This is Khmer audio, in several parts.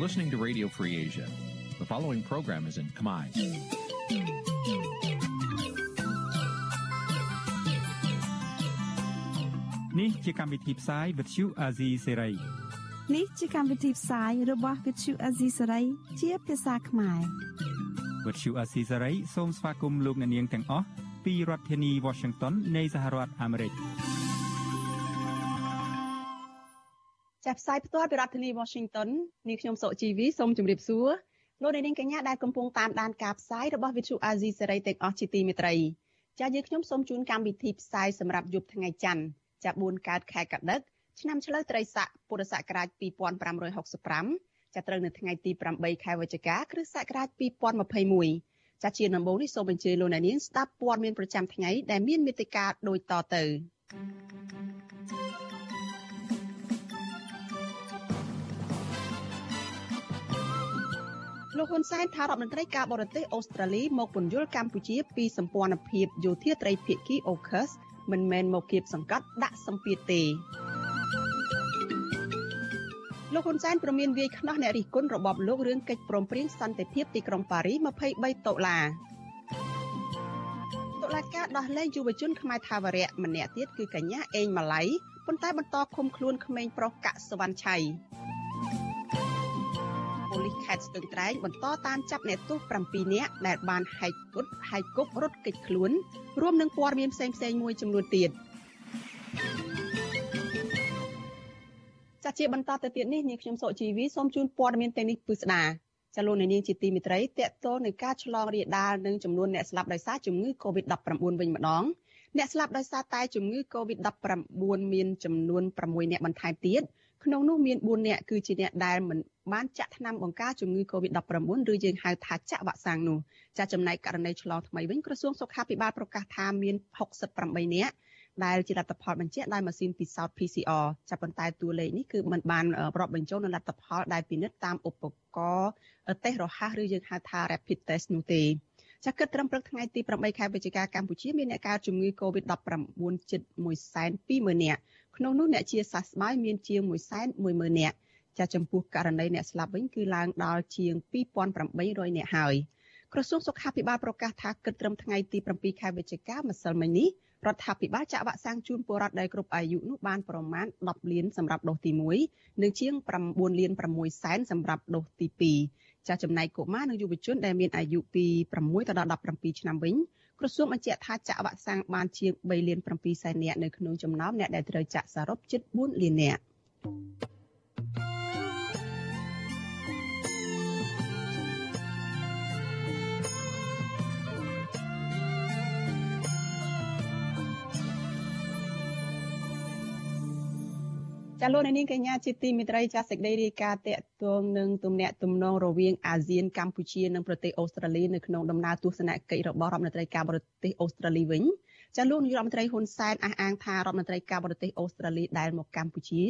listening to Radio Free Asia. The following program is in Khmer. នេះជាកម្មវិធីផ្សាយ Vuthu Azizi Serai នេះជាកម្មវិធីផ្សាយរបស់ Vuthu Azizi Serai ជាភាសាខ្មែរ Vuthu Azizi Serai សូមស្វាគមន៍លោកអ្នកនាងទាំងអស់ពីរដ្ឋធានី Washington នៃសហរដ្ឋអាមេរិក ចាប់ផ្សាយផ្ទាល់ពីរដ្ឋធានី Washington នាងខ្ញុំសុជីវីសូមជម្រាបសួរលោកអ្នកនាងកញ្ញាដែលកំពុងតាមដានការផ្សាយរបស់ Vuthu Azizi Serai ទាំងអស់ជាទីមេត្រីចា៎យើងខ្ញុំសូមជូនកម្មវិធីផ្សាយសម្រាប់យប់ថ្ងៃច័ន្ទចាប់4កើតខែកដិកឆ្នាំឆ្លូវត្រីស័កពុរសករាជ2565ចាប់ត្រូវនៅថ្ងៃទី8ខែវិច្ឆិកាគ្រិស្តសករាជ2021ចាជាដំបូងនេះសូមអញ្ជើញលោកអ្នកនាងស្ដាប់ព័ត៌មានប្រចាំថ្ងៃដែលមានមេត្តាដូចតទៅ លោកហ៊ុនសែនថារដ្ឋមន្ត្រីការបរទេសអូស្ត្រាលីមកពន្យល់កម្ពុជាពីសម្ព័ន្ធភាពយោធាត្រីភាគី AUKUS មិនមែនមកគៀបសង្កត់ដាក់សម្ពាធទេលោកហ៊ុនសែនប្រមានវាយខ្នោះអ្នករិះគន់របបលោករឿងកិច្ចព្រមព្រៀងសន្តិភាពទីក្រុងប៉ារី23ដុល្លារតុលាការដោះលែងយុវជនខ្មែរថាវរៈម្នាក់ទៀតគឺកញ្ញាអេងម៉ាឡៃប៉ុន្តែបន្តឃុំខ្លួនក្មេងប្រុសកាក់សវណ្ណឆៃប៉ូលីស ខេត្តស្ទឹងត្រែងបន្តតាមចាប់អ្នកទោស7នាក់ដែលបានហែកគុតហែកគប់រត់គេចខ្លួនរួមនឹងព័ត៌មានផ្សេងៗមួយចំនួនទៀតចាជាបន្តទៅទៀតនេះនាងខ្ញុំសុជីវីសូមជូនព័ត៌មានទាំងនេះពិស្ដាចាលោកនាងជាទីមិត្តរីតកតលនឹងការឆ្លងរាលដាលនឹងចំនួនអ្នកស្លាប់ដោយសារជំងឺ Covid-19 វិញម្ដងអ្នកស្លាប់ដោយសារតែជំងឺ Covid-19 មានចំនួន6អ្នកបន្ថែមទៀតក្នុងនោះមាន4អ្នកគឺជាអ្នកដែលមិន បានចាក់ថ្នាំបង្ការជំងឺ Covid-19 ឬយើងហៅថាចាក់វ៉ាក់សាំងនោះចាចំណែកករណីឆ្លងថ្មីវិញក្រសួងសុខាភិបាលប្រកាសថាមាន68អ្នកដែលជាលទ្ធផលបញ្ជាក់ដោយម៉ាស៊ីនពិសោធន៍ PCR ចាប់ប៉ុន្តែតួលេខនេះគឺมันបានរាប់បញ្ចូលនៅលទ្ធផលដែលពិនិត្យតាមឧបករណ៍តេស្តរហ័សឬយើងហៅថា rapid test នោះទេចាគិតត្រឹមព្រឹកថ្ងៃទី8ខែវិច្ឆិកាកម្ពុជាមានអ្នកកើតជំងឺ Covid-19 ជិត120,000នាក់ក្នុងនោះអ្នកជាសះស្បើយមានជាង110,000នាក់ ចាចំពោះករណីអ្នកស្លាប់វិញគឺឡើងដល់ជាង2800នាក់ហើយក្រសួងសុខាភិបាលប្រកាសថាគិតត្រឹមថ្ងៃទី7ខែវិច្ឆិកាម្សិលមិញនេះរដ្ឋាភិបាលចាក់វ៉ាក់សាំងជូនពលរដ្ឋដែលគ្រប់អាយុនោះបានប្រមាណ10លានសម្រាប់ដូសទី1និងជាង9លាន6សែនសម្រាប់ដូសទី2ចាស់ចំណែកកុមារនិងយុវជនដែលមានអាយុពី6ទៅដល់17ឆ្នាំវិញក្រសួងបញ្ជាក់ថាចាក់វ៉ាក់សាំងបានជាង3លាន7សែននាក់នៅក្នុងចំណោមអ្នកដែលត្រូវចាក់សរុបជិត4លាននាក់ ចាលោកនាងកញ្ញាជាទីមេត្រីចាសេចក្តីរាយការណ៍តកតងនឹងទំនាក់ទំនងរវាងអាស៊ានកម្ពុជានិងប្រទេសអូស្ត្រាលីនៅក្នុងដំណើរទស្សនកិច្ចរបស់រដ្ឋមន្ត្រីការបរទេសអូស្ត្រាលីវិញចាលោកនាយរដ្ឋមន្ត្រីហ៊ុនសែនអះអាងថារដ្ឋមន្ត្រីការបរទេសអូស្ត្រាលីដែលមកកម្ពុជា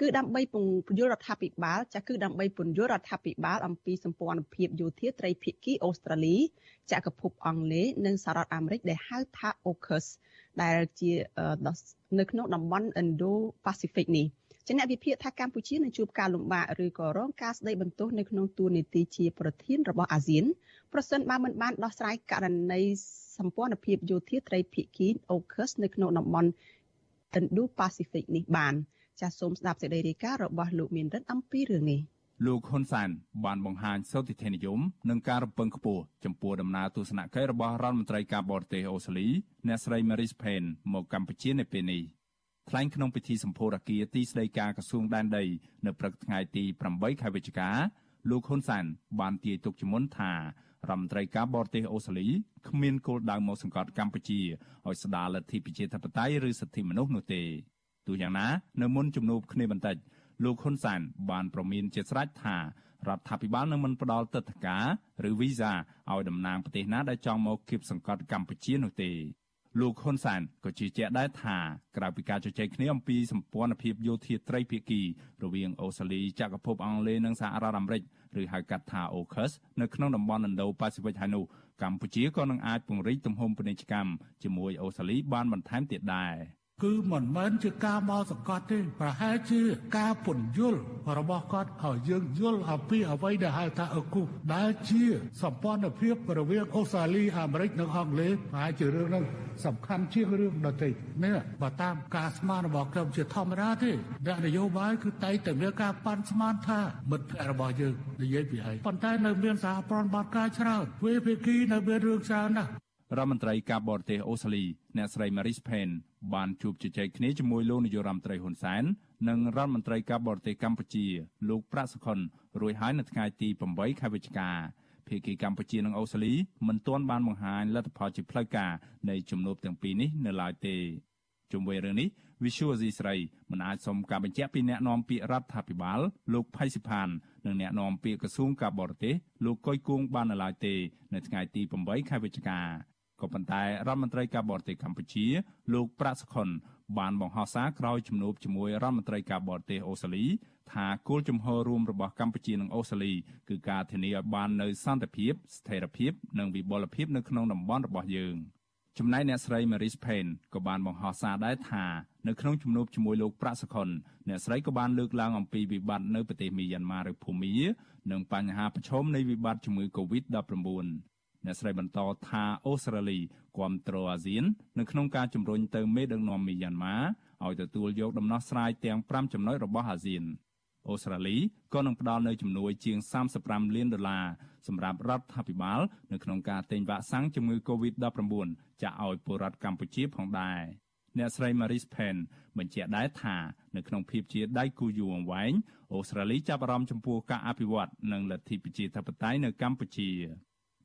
គឺដើម្បីពង្យល់រដ្ឋាភិបាលចាគឺដើម្បីពន្យល់រដ្ឋាភិបាលអំពីសម្ព័ន្ធភាពយោធាត្រីភាគីអូស្ត្រាលីចក្រភពអង់គ្លេសនិងសហរដ្ឋអាមេរិកដែលហៅថា AUKUS ដែលជានៅក្នុងតំបន់ Indo-Pacific នេះ ជាអ្នកវិភាគថាកម្ពុជានឹងជួបការលំបាកឬក៏រងការស្ដីបន្ទោសនៅក្នុងទួលនីតិជាប្រធានរបស់អាស៊ានប្រសិនបើមិនបានដោះស្រាយករណីសម្ព័ន្ធភាពយោធាត្រីភាគី AUKUS នៅក្នុងតំបន់ Indo-Pacific នេះបានចាសសូមស្ដាប់សេចក្តីរាយការណ៍របស់លោកមានរិទ្ធអំពីរឿងនេះលោកហ៊ុនសែនបានបង្ហាញសោតិធិនិយមនិងការរំពឹងខ្ពស់ចំពោះដំណើរទស្សនកិច្ចរបស់រដ្ឋមន្ត្រីការបរទេសអូស្ត្រាលីអ្នកស្រី Maris Payne មកកម្ពុជានៅពេលនេះ ថ្លែងក្នុងពិធីសម្ពោធអគារទីស្តីការក្រសួងដែនដីនៅព្រឹកថ្ងៃទី8ខែវិច្ឆិកាលោកហ៊ុនសែនបានទាយទុកជាមុនថារដ្ឋមន្ត្រីការបរទេសអូស្ត្រាលីគ្មានគោលដៅមកសង្កត់កម្ពុជាឲ្យស្ដារលទ្ធិប្រជាធិបតេយ្យឬសិទ្ធិមនុស្សនោះទេទោះយ៉ាងណានៅមុនជំនួបគ្នាបន្តិចលោកហ៊ុនសែនបានប្រមានជាស្រេចថារដ្ឋាភិបាលនឹងមិនផ្ដល់ទឹកធការឬវីសាឲ្យតំណាងប្រទេសណាដែលចង់មកគៀបសង្កត់កម្ពុជានោះទេ លោកហ៊ុនសែនក៏ជឿជាក់ដែរថាក្រៅពីការជជែកគ្នាអំពីសម្ព័ន្ធភាពយោធាត្រីភាគីរវាងអូស្ត្រាលីចក្រភពអង់គ្លេសនិងសហរដ្ឋអាមេរិកឬហៅកាត់ថា AUKUS នៅក្នុងតំបន់ Indo-Pacific ហើយនោះកម្ពុជាក៏នឹងអាចពង្រីកទំហំពាណិជ្ជកម្មជាមួយអូស្ត្រាលីបានបន្ថែមទៀតដែរ គឺមិនមែនជាការមកសង្កត់ទេប្រហែលជាការពន្យល់របស់គាត់ឲ្យយើងយល់អំពីអ្វីដែលហៅថាអគុដែលជាសម្ព័ន្ធភាពរវាងអូស្ត្រាលីអាមេរិកនិងអង់គ្លេសប្រហែលជារឿងហ្នឹងសំខាន់ជាងរឿងដទៃនេះបើតាមការស្មានរបស់ខ្ញុំជាធម្មតាទេអ្នកនយោបាយគឺតែងតែមានការប៉ាន់ស្មានថាមិត្តភ័ក្តិរបស់យើងនិយាយពីអីប៉ុន្តែនៅមានសហប្រតិបត្តិការច្រើនវេភាគីនៅមានរឿងច្រើនណាស់រដ្ឋមន្ត្រីការបរទេសអូស្ត្រាលីអ្នកស្រី Maris Payne បានជួបជជែកគ្នាជាមួយលោកនាយរដ្ឋមន្ត្រីហ៊ុនសែននិងរដ្ឋមន្ត្រីការបរទេសកម្ពុជា លោកប្រាក់សុខុនរួចហើយនៅថ្ងៃទី8ខែវិច្ឆិកាភាគីកម្ពុជានិងអូស្ត្រាលីមិនទាន់បានបង្ហាញលទ្ធផលជាផ្លូវការនៃជំនួបទាំងពីរនេះនៅឡើយទេជុំវិញរឿងនេះ Visual Asia ស្រីមិនអាចសុំការបញ្ជាក់ពីអ្នកនាំពាក្យរដ្ឋាភិបាល លោកផៃសិផាននិងអ្នកនាំពាក្យក្រសួងការបរទេសលោកកុយគួងបាននៅឡើយទេ នៅថ្ងៃទី8ខែវិច្ឆិកា ក៏ប៉ុន្តែរដ្ឋមន្ត្រីការបរទេសកម្ពុជា លោកប្រាក់សុខុនបានបង្ហោះសារក្រោយជំនួបជាមួយរដ្ឋមន្ត្រីការបរទេសអូស្ត្រាលីថាគោលជំហររួមរបស់កម្ពុជានិងអូស្ត្រាលីគឺការធានាឲ្យបាននូវសន្តិភាពស្ថិរភាពនិងវិបុលភាពនៅក្នុងតំបន់របស់យើងចំណែកអ្នកស្រី Maris Payne ក៏បានបង្ហោះសារដែរថានៅក្នុងជំនួបជាមួយលោកប្រាក់សុខុនអ្នកស្រីក៏បានលើកឡើងអំពីវិបត្តិនៅប្រទេសមីយ៉ាន់ម៉ាឬភូមានិងបញ្ហាប្រឈមនៃវិបត្តិជំងឺ Covid-19 អ្នកស្រីបន្តថាអូស្ត្រាលីគ្រប់គ្រងអាស៊ាននៅក្នុងការជំរុញទៅមេដឹកនាំមីយ៉ាន់ម៉ាឲ្យទទួលយកដំណោះស្រាយទាំង5ចំណុចរបស់អាស៊ានអូស្ត្រាលីក៏នឹងផ្ដល់នូវជំនួយជាង35លានដុល្លារសម្រាប់រដ្ឋាភិបាលនៅក្នុងការទិញវ៉ាក់សាំងជំងឺ Covid-19 ចាក់ឲ្យពលរដ្ឋកម្ពុជាផងដែរអ្នកស្រី Maris Pen បញ្ជាក់ដែរថានៅក្នុងភាពជាដៃគូយូរអង្វែងអូស្ត្រាលីចាប់អារម្មណ៍ចំពោះការអភិវឌ្ឍនិងលទ្ធិប្រជាធិបតេយ្យនៅកម្ពុជា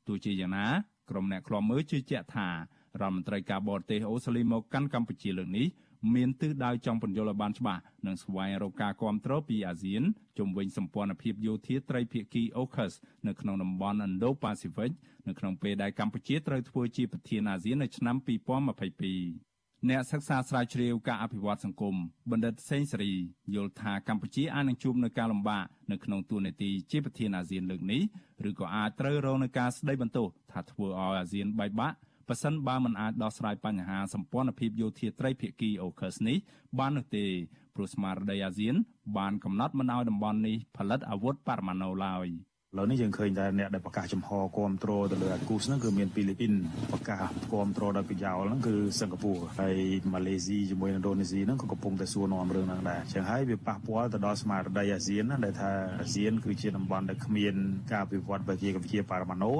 ទោះជាយ៉ាងណាក្រុមអ្នកឃ្លាំមើលជឿជាក់ថារដ្ឋមន្ត្រីការបរទេសអូស្ត្រាលីមកកាន់កម្ពុជាលើកនេះមានទិសដៅចង់ពន្យល់ឲ្យបានច្បាស់និងស្វែងរកការគាំទ្រពីអាស៊ានជំវិញសម្ព័ន្ធភាពយោធាត្រីភាគី AUKUS នៅក្នុងតំបន់ Indo-Pacific នៅក្នុងពេលដែលកម្ពុជាត្រូវធ្វើជាប្រធានអាស៊ាននៅឆ្នាំ2022 អ្នកសិក្សាស្រាវជ្រាវការអភិវឌ្ឍសង្គមបណ្ឌិតសេងសេរីយល់ថាកម្ពុជាអាចនឹងជួបនឹងការលំបាកនៅក្នុងទូនាទីជាប្រធានអាស៊ានលើកនេះឬក៏អាចត្រូវរងនឹងការស្ដីបន្ទោសថាធ្វើឲ្យអាស៊ានបែកបាក់ប៉ះសិនបើមិនអាចដោះស្រាយបញ្ហាសម្ព័ន្ធភាពយោធាត្រីភាគីអូខឺសនេះបាននោះទេព្រោះស្មារតីអាស៊ានបានកំណត់មិនឲ្យតំបន់នេះផលិតអាវុធបរមាណូឡើយ។ ឥឡូវនេះយើងឃើញតែអ្នកដែលប្រកាសចំហគ្រប់គ្រងទៅលើអាគូសហ្នឹងគឺមានពីលីពីនប្រកាសគ្រប់គ្រងដោយប្រយោលហ្នឹងគឺសិង្ហបុរីហើយម៉ាឡេស៊ីជាមួយឥណ្ឌូនេស៊ីហ្នឹងក៏កំពុងតែសួរនាំរឿងហ្នឹងដែរចឹងហើយវាប៉ះពាល់ទៅដល់ស្មារតីអាស៊ានណាដែលថាអាស៊ានគឺជាតំបន់ដែលគ្មានការវិវត្តវិជាវិជាបរមាណូ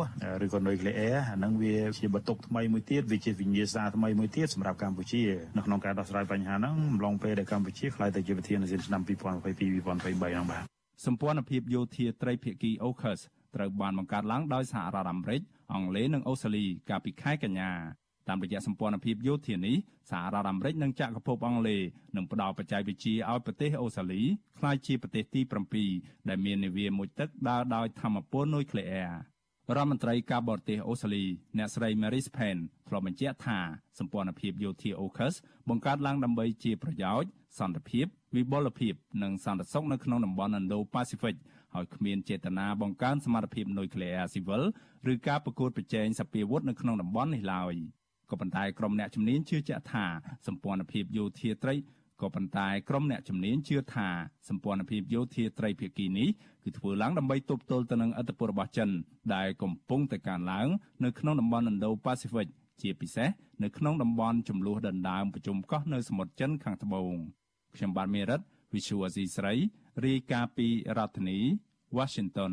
ឬក៏នុយក្លេអ៊ែរអាហ្នឹងវាជាបន្ទុកថ្មីមួយទៀតវាជាវិញ្ញាសាថ្មីមួយទៀតសម្រាប់កម្ពុជានៅក្នុងការដោះស្រាយបញ្ហាហ្នឹងអំឡុងពេលដែលកម្ពុជាខ្លាយទៅជាប្រធានអាស៊ានឆ្នាំ2022 2023ហ្នឹងបាទ សម្ព័ន្ធភាពយោធាត្រីភាគី AUKUS ត្រូវបានបង្កើតឡើងដោយសហរដ្ឋអាមេរិកអង់គ្លេសនិងអូស្ត្រាលីកាលពីខែកញ្ញាតាមរយៈសម្ព័ន្ធភាពយោធានេះសហរដ្ឋអាមេរិកនិងចក្រភពអង់គ្លេសនឹងផ្ដល់បច្ចេកវិទ្យាឲ្យប្រទេសអូស្ត្រាលីក្លាយជាប្រទេសទី7ដែលមាននាវាមុជទឹកដើរដោយធម្មពលនុយក្លេអ៊ែររដ្ឋមន្ត្រីការបរទេសអូស្ត្រាលីអ្នកស្រី Maris Payne ធ្លាប់បញ្ជាក់ថាសម្ព័ន្ធភាពយោធា AUKUS បង្កើតឡើងដើម្បីជាប្រយោជន៍ សន្តិភាពវិបុលភាពនិងសន្តិសុខនៅក្នុងតំបន់ Indo-Pacific ហើយគ្មានចេតនាបង្កើនសមត្ថភាពនុយក្លេអ៊ែរស៊ីវិលឬការប្រកួតប្រជែងសពាវុធនៅក្នុងតំបន់នេះឡើយក៏ប៉ុន្តែក្រុមអ្នកជំនាញជឿជាក់ថាសម្ព័ន្ធភាពយោធាត្រីក៏ប៉ុន្តែក្រុមអ្នកជំនាញជឿថាសម្ព័ន្ធភាពយោធាត្រីភាគីនេះគឺធ្វើឡើងដើម្បីទប់ទល់ទៅនឹងឥទ្ធិពលរបស់ចិន ដែលកំពុងតែកើនឡើងនៅក្នុងតំបន់ Indo-Pacific ជាពិសេសនៅក្នុងតំបន់ចំនួនដណ្ដើមប្រជុំកោះនៅសមុទ្រចិនខាងត្បូង ខ្ញុំបាទមេរិត Visual Asia ស្រីរាយការណ៍ពីរដ្ឋធានី Washington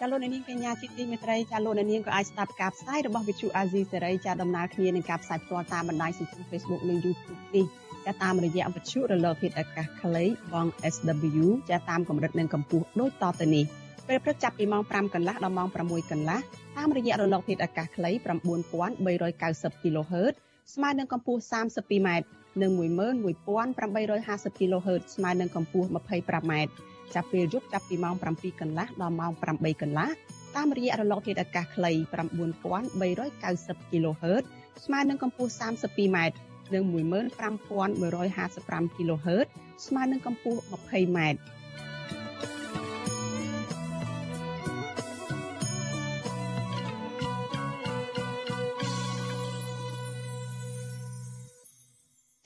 ចាលោកនាងកញ្ញាជាទីមេត្រីចាលោកនាងក៏អាចស្ដាប់ការផ្សាយរបស់វិទ្យុអាស៊ីសេរីចាដំណើរគ្នានឹងការផ្សាយផ្ទាល់តាមបណ្ដាញសង្គម Facebook និង YouTube នេះ ចាតាមរយៈវិទ្យុរលកធាតុអាកាសខ្លីបង SW ចាតាមកម្រិតនិងកម្ពស់ដូចតទៅនេះពេលព្រឹកចាប់ពីម៉ោង5កន្លះដល់ម៉ោង6កន្លះតាមរយៈរលកធាតុអាកាសខ្លី9390 kHz ស្មើនឹងកម្ពស់ 32m និង11850 kHz ស្មើនឹងកម្ពស់ 25m ចាប់ពេលយប់ចាប់ពីម៉ោង7កន្លះដល់ម៉ោង8កន្លះតាមរយៈរលកធាតុអាកាសខ្លី9390 kHz ស្មើនឹងកម្ពស់ 32m និង15155 kHz ស្មើនឹងកម្ពស់ 20m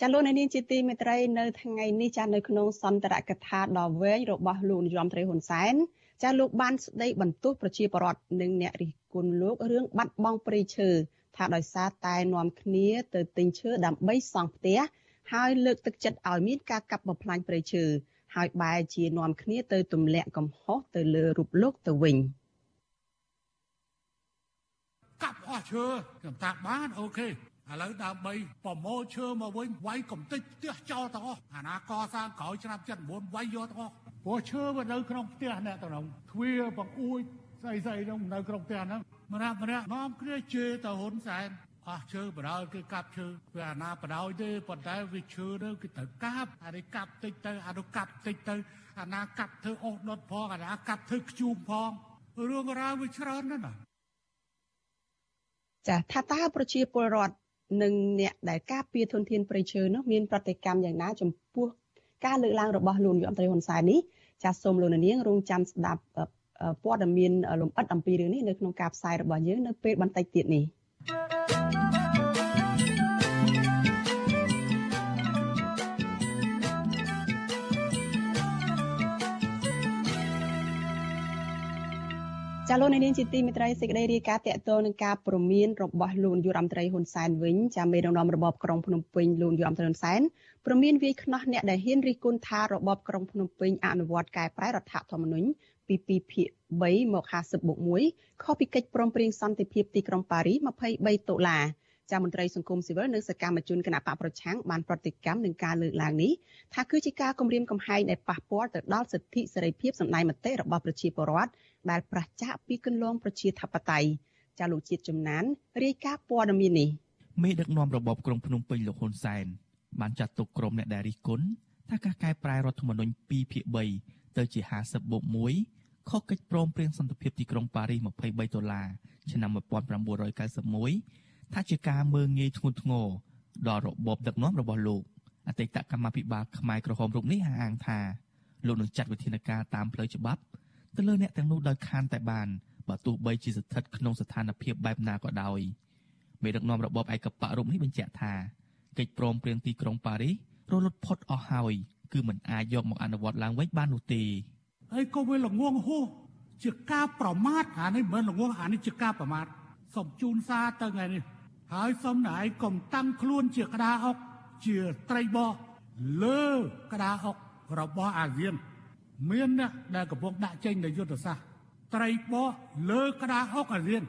ចាលោកនាងជាទីមេត្រីនៅថ្ងៃនេះចានៅក្នុងសន្ទរកថាដ៏វែងរបស់លោកនាយរដ្ឋមន្ត្រីហ៊ុនសែនចាលោកបានស្ដីបន្ទោសប្រជាពលរដ្ឋនិងអ្នករិះគន់លោករឿងបាត់បង់ព្រៃឈើ ថាដោយសារតែនាំគ្នាទៅទិញឈើដើម្បីសង់ផ្ទះហើយលើកទឹកចិត្តឲ្យមានការកាប់បំផ្លាញព្រៃឈើហើយបែរជានាំគ្នាទៅទម្លាក់កំហុសទៅលើរូបលោកទៅវិញកាប់អស់ឈើខ្ញុំថាបានអូខេឥឡូវដើម្បីប្រមូលឈើមកវិញវាយកំតិចផ្ទះចោលទាំងអស់អាណាកសាងក្រោយឆ្នាំ79វាយយកទាំងអស់ព្រោះឈើវានៅក្នុងផ្ទះអ្នកទាំងនោះទ្វារបង្អួច ស្អីស្អីនោះនៅក្នុងផ្ទះហ្នឹងម្នាក់ម្នាក់នាំគ្នាជេរទៅហ៊ុនសែនអស់ឈើបដ ாய் គឺកាប់ឈើវាអាណាបដ ாய் ទេប៉ុន្តែវាឈើទៅគឺត្រូវកាប់អានេះកាប់តិចទៅអានោះកាប់តិចទៅអាណាកាប់ធ្វើអស់ដុតផងអាណាកាប់ធ្វើខ្ជូមផងរឿងរ៉ាវវាច្រើនណាស់ណាចាថាតើប្រជាពលរដ្ឋនិងអ្នកដែលការពារធនធានព្រៃឈើនោះមានប្រតិកម្មយ៉ាងណាចំពោះការលើកឡើងរបស់លោកនាយរដ្ឋមន្ត្រីហ៊ុនសែននេះចាសសូមលោកនាងរងចាំស្ដាប់ ព័ត៌មានលម្អិតអំពីរឿងនេះនៅក្នុងការផ្សាយរបស់យើងនៅពេលបន្តិចទៀតនេះចាលោកនាងជាទីមេត្រីសេចក្តីរាយការណ៍តកតនឹងការព្រមានរបស់លោកនាយរដ្ឋមន្ត្រីហ៊ុនសែនវិញចាមេដឹកនាំរបបក្រុងភ្នំពេញលោកនាយរដ្ឋមន្ត្រីហ៊ុនសែនព្រមានវាយខ្នោះអ្នកដែលហ៊ានរិះគន់ថារបបក្រុងភ្នំពេញអនុវត្តកែប្រែរដ្ឋធម្មនុញ្ញ ពី2ភាគ3មក50បូក1ខុសពីកិច្ចព្រមព្រៀងសន្តិភាពទីក្រុងប៉ារីស23តុលាចាមន្ត្រីសង្គមស៊ីវិលនិងសកម្មជនគណបកប្រឆាំងបានប្រតិកម្មនឹងការលើកឡើងនេះថាគឺជាការគំរាមកំហែងដែលប៉ះពាល់ទៅដល់សិទ្ធិសេរីភាពសម្ដែងមតិរបស់ប្រជាពលរដ្ឋដែលប្រឆាំងពីគន្លងប្រជាធិបតេយ្យចាលោកជាតិចំណានរាយការណ៍ព័ត៌មាននេះមេដឹកនាំរបបក្រុងភ្នំពេញលោកហ៊ុនសែនបានចាត់ទុកក្រុមអ្នកដែលរិះគន់ថាការកែប្រែរដ្ឋធម្មនុញ្ញ2ភាគ3ទៅជា50បូក1 ខុសកិច្ចព្រមព្រៀងសន្តិភាពទីក្រុងប៉ារីស23ដុល្លារឆ្នាំ1991ថាជាការមើងងាយធ្ងន់ធ្ងរដល់របបដឹកនាំរបស់លោកអតីតកម្មាភិបាលខ្មែរក្រហមរូបនេះអះអាងថាលោកនឹងចាត់វិធានការតាមផ្លូវច្បាប់ទៅលើអ្នកទាំងនោះដោយខានតែបានបើទោះបីជាស្ថិតក្នុងស្ថានភាពបែបណាក៏ដោយមេដឹកនាំរបបឯកបៈរូបនេះបញ្ជាក់ថាកិច្ចព្រមព្រៀងទីក្រុងប៉ារីសរលត់ផុតអស់ហើយគឺមិនអាចយកមកអនុវត្តឡើងវិញបាននោះទេ ហើយក៏វាល្ងងហួសជាការប្រមាថអានេះមិនល្ងងអានេះជាការប្រមាថសូមជូនសារទៅថ្ងៃនេះហើយសូមណែឯងកុំតាំងខ្លួនជាក្តារអុកជាត្រីបោះលើក្តារអុករបស់អាស៊ាន មានអ្នកដែលកំពុងដាក់ចេញនៅយុទ្ធសាស្ត្រត្រីបោះលើក្តារអុកអាស៊ាន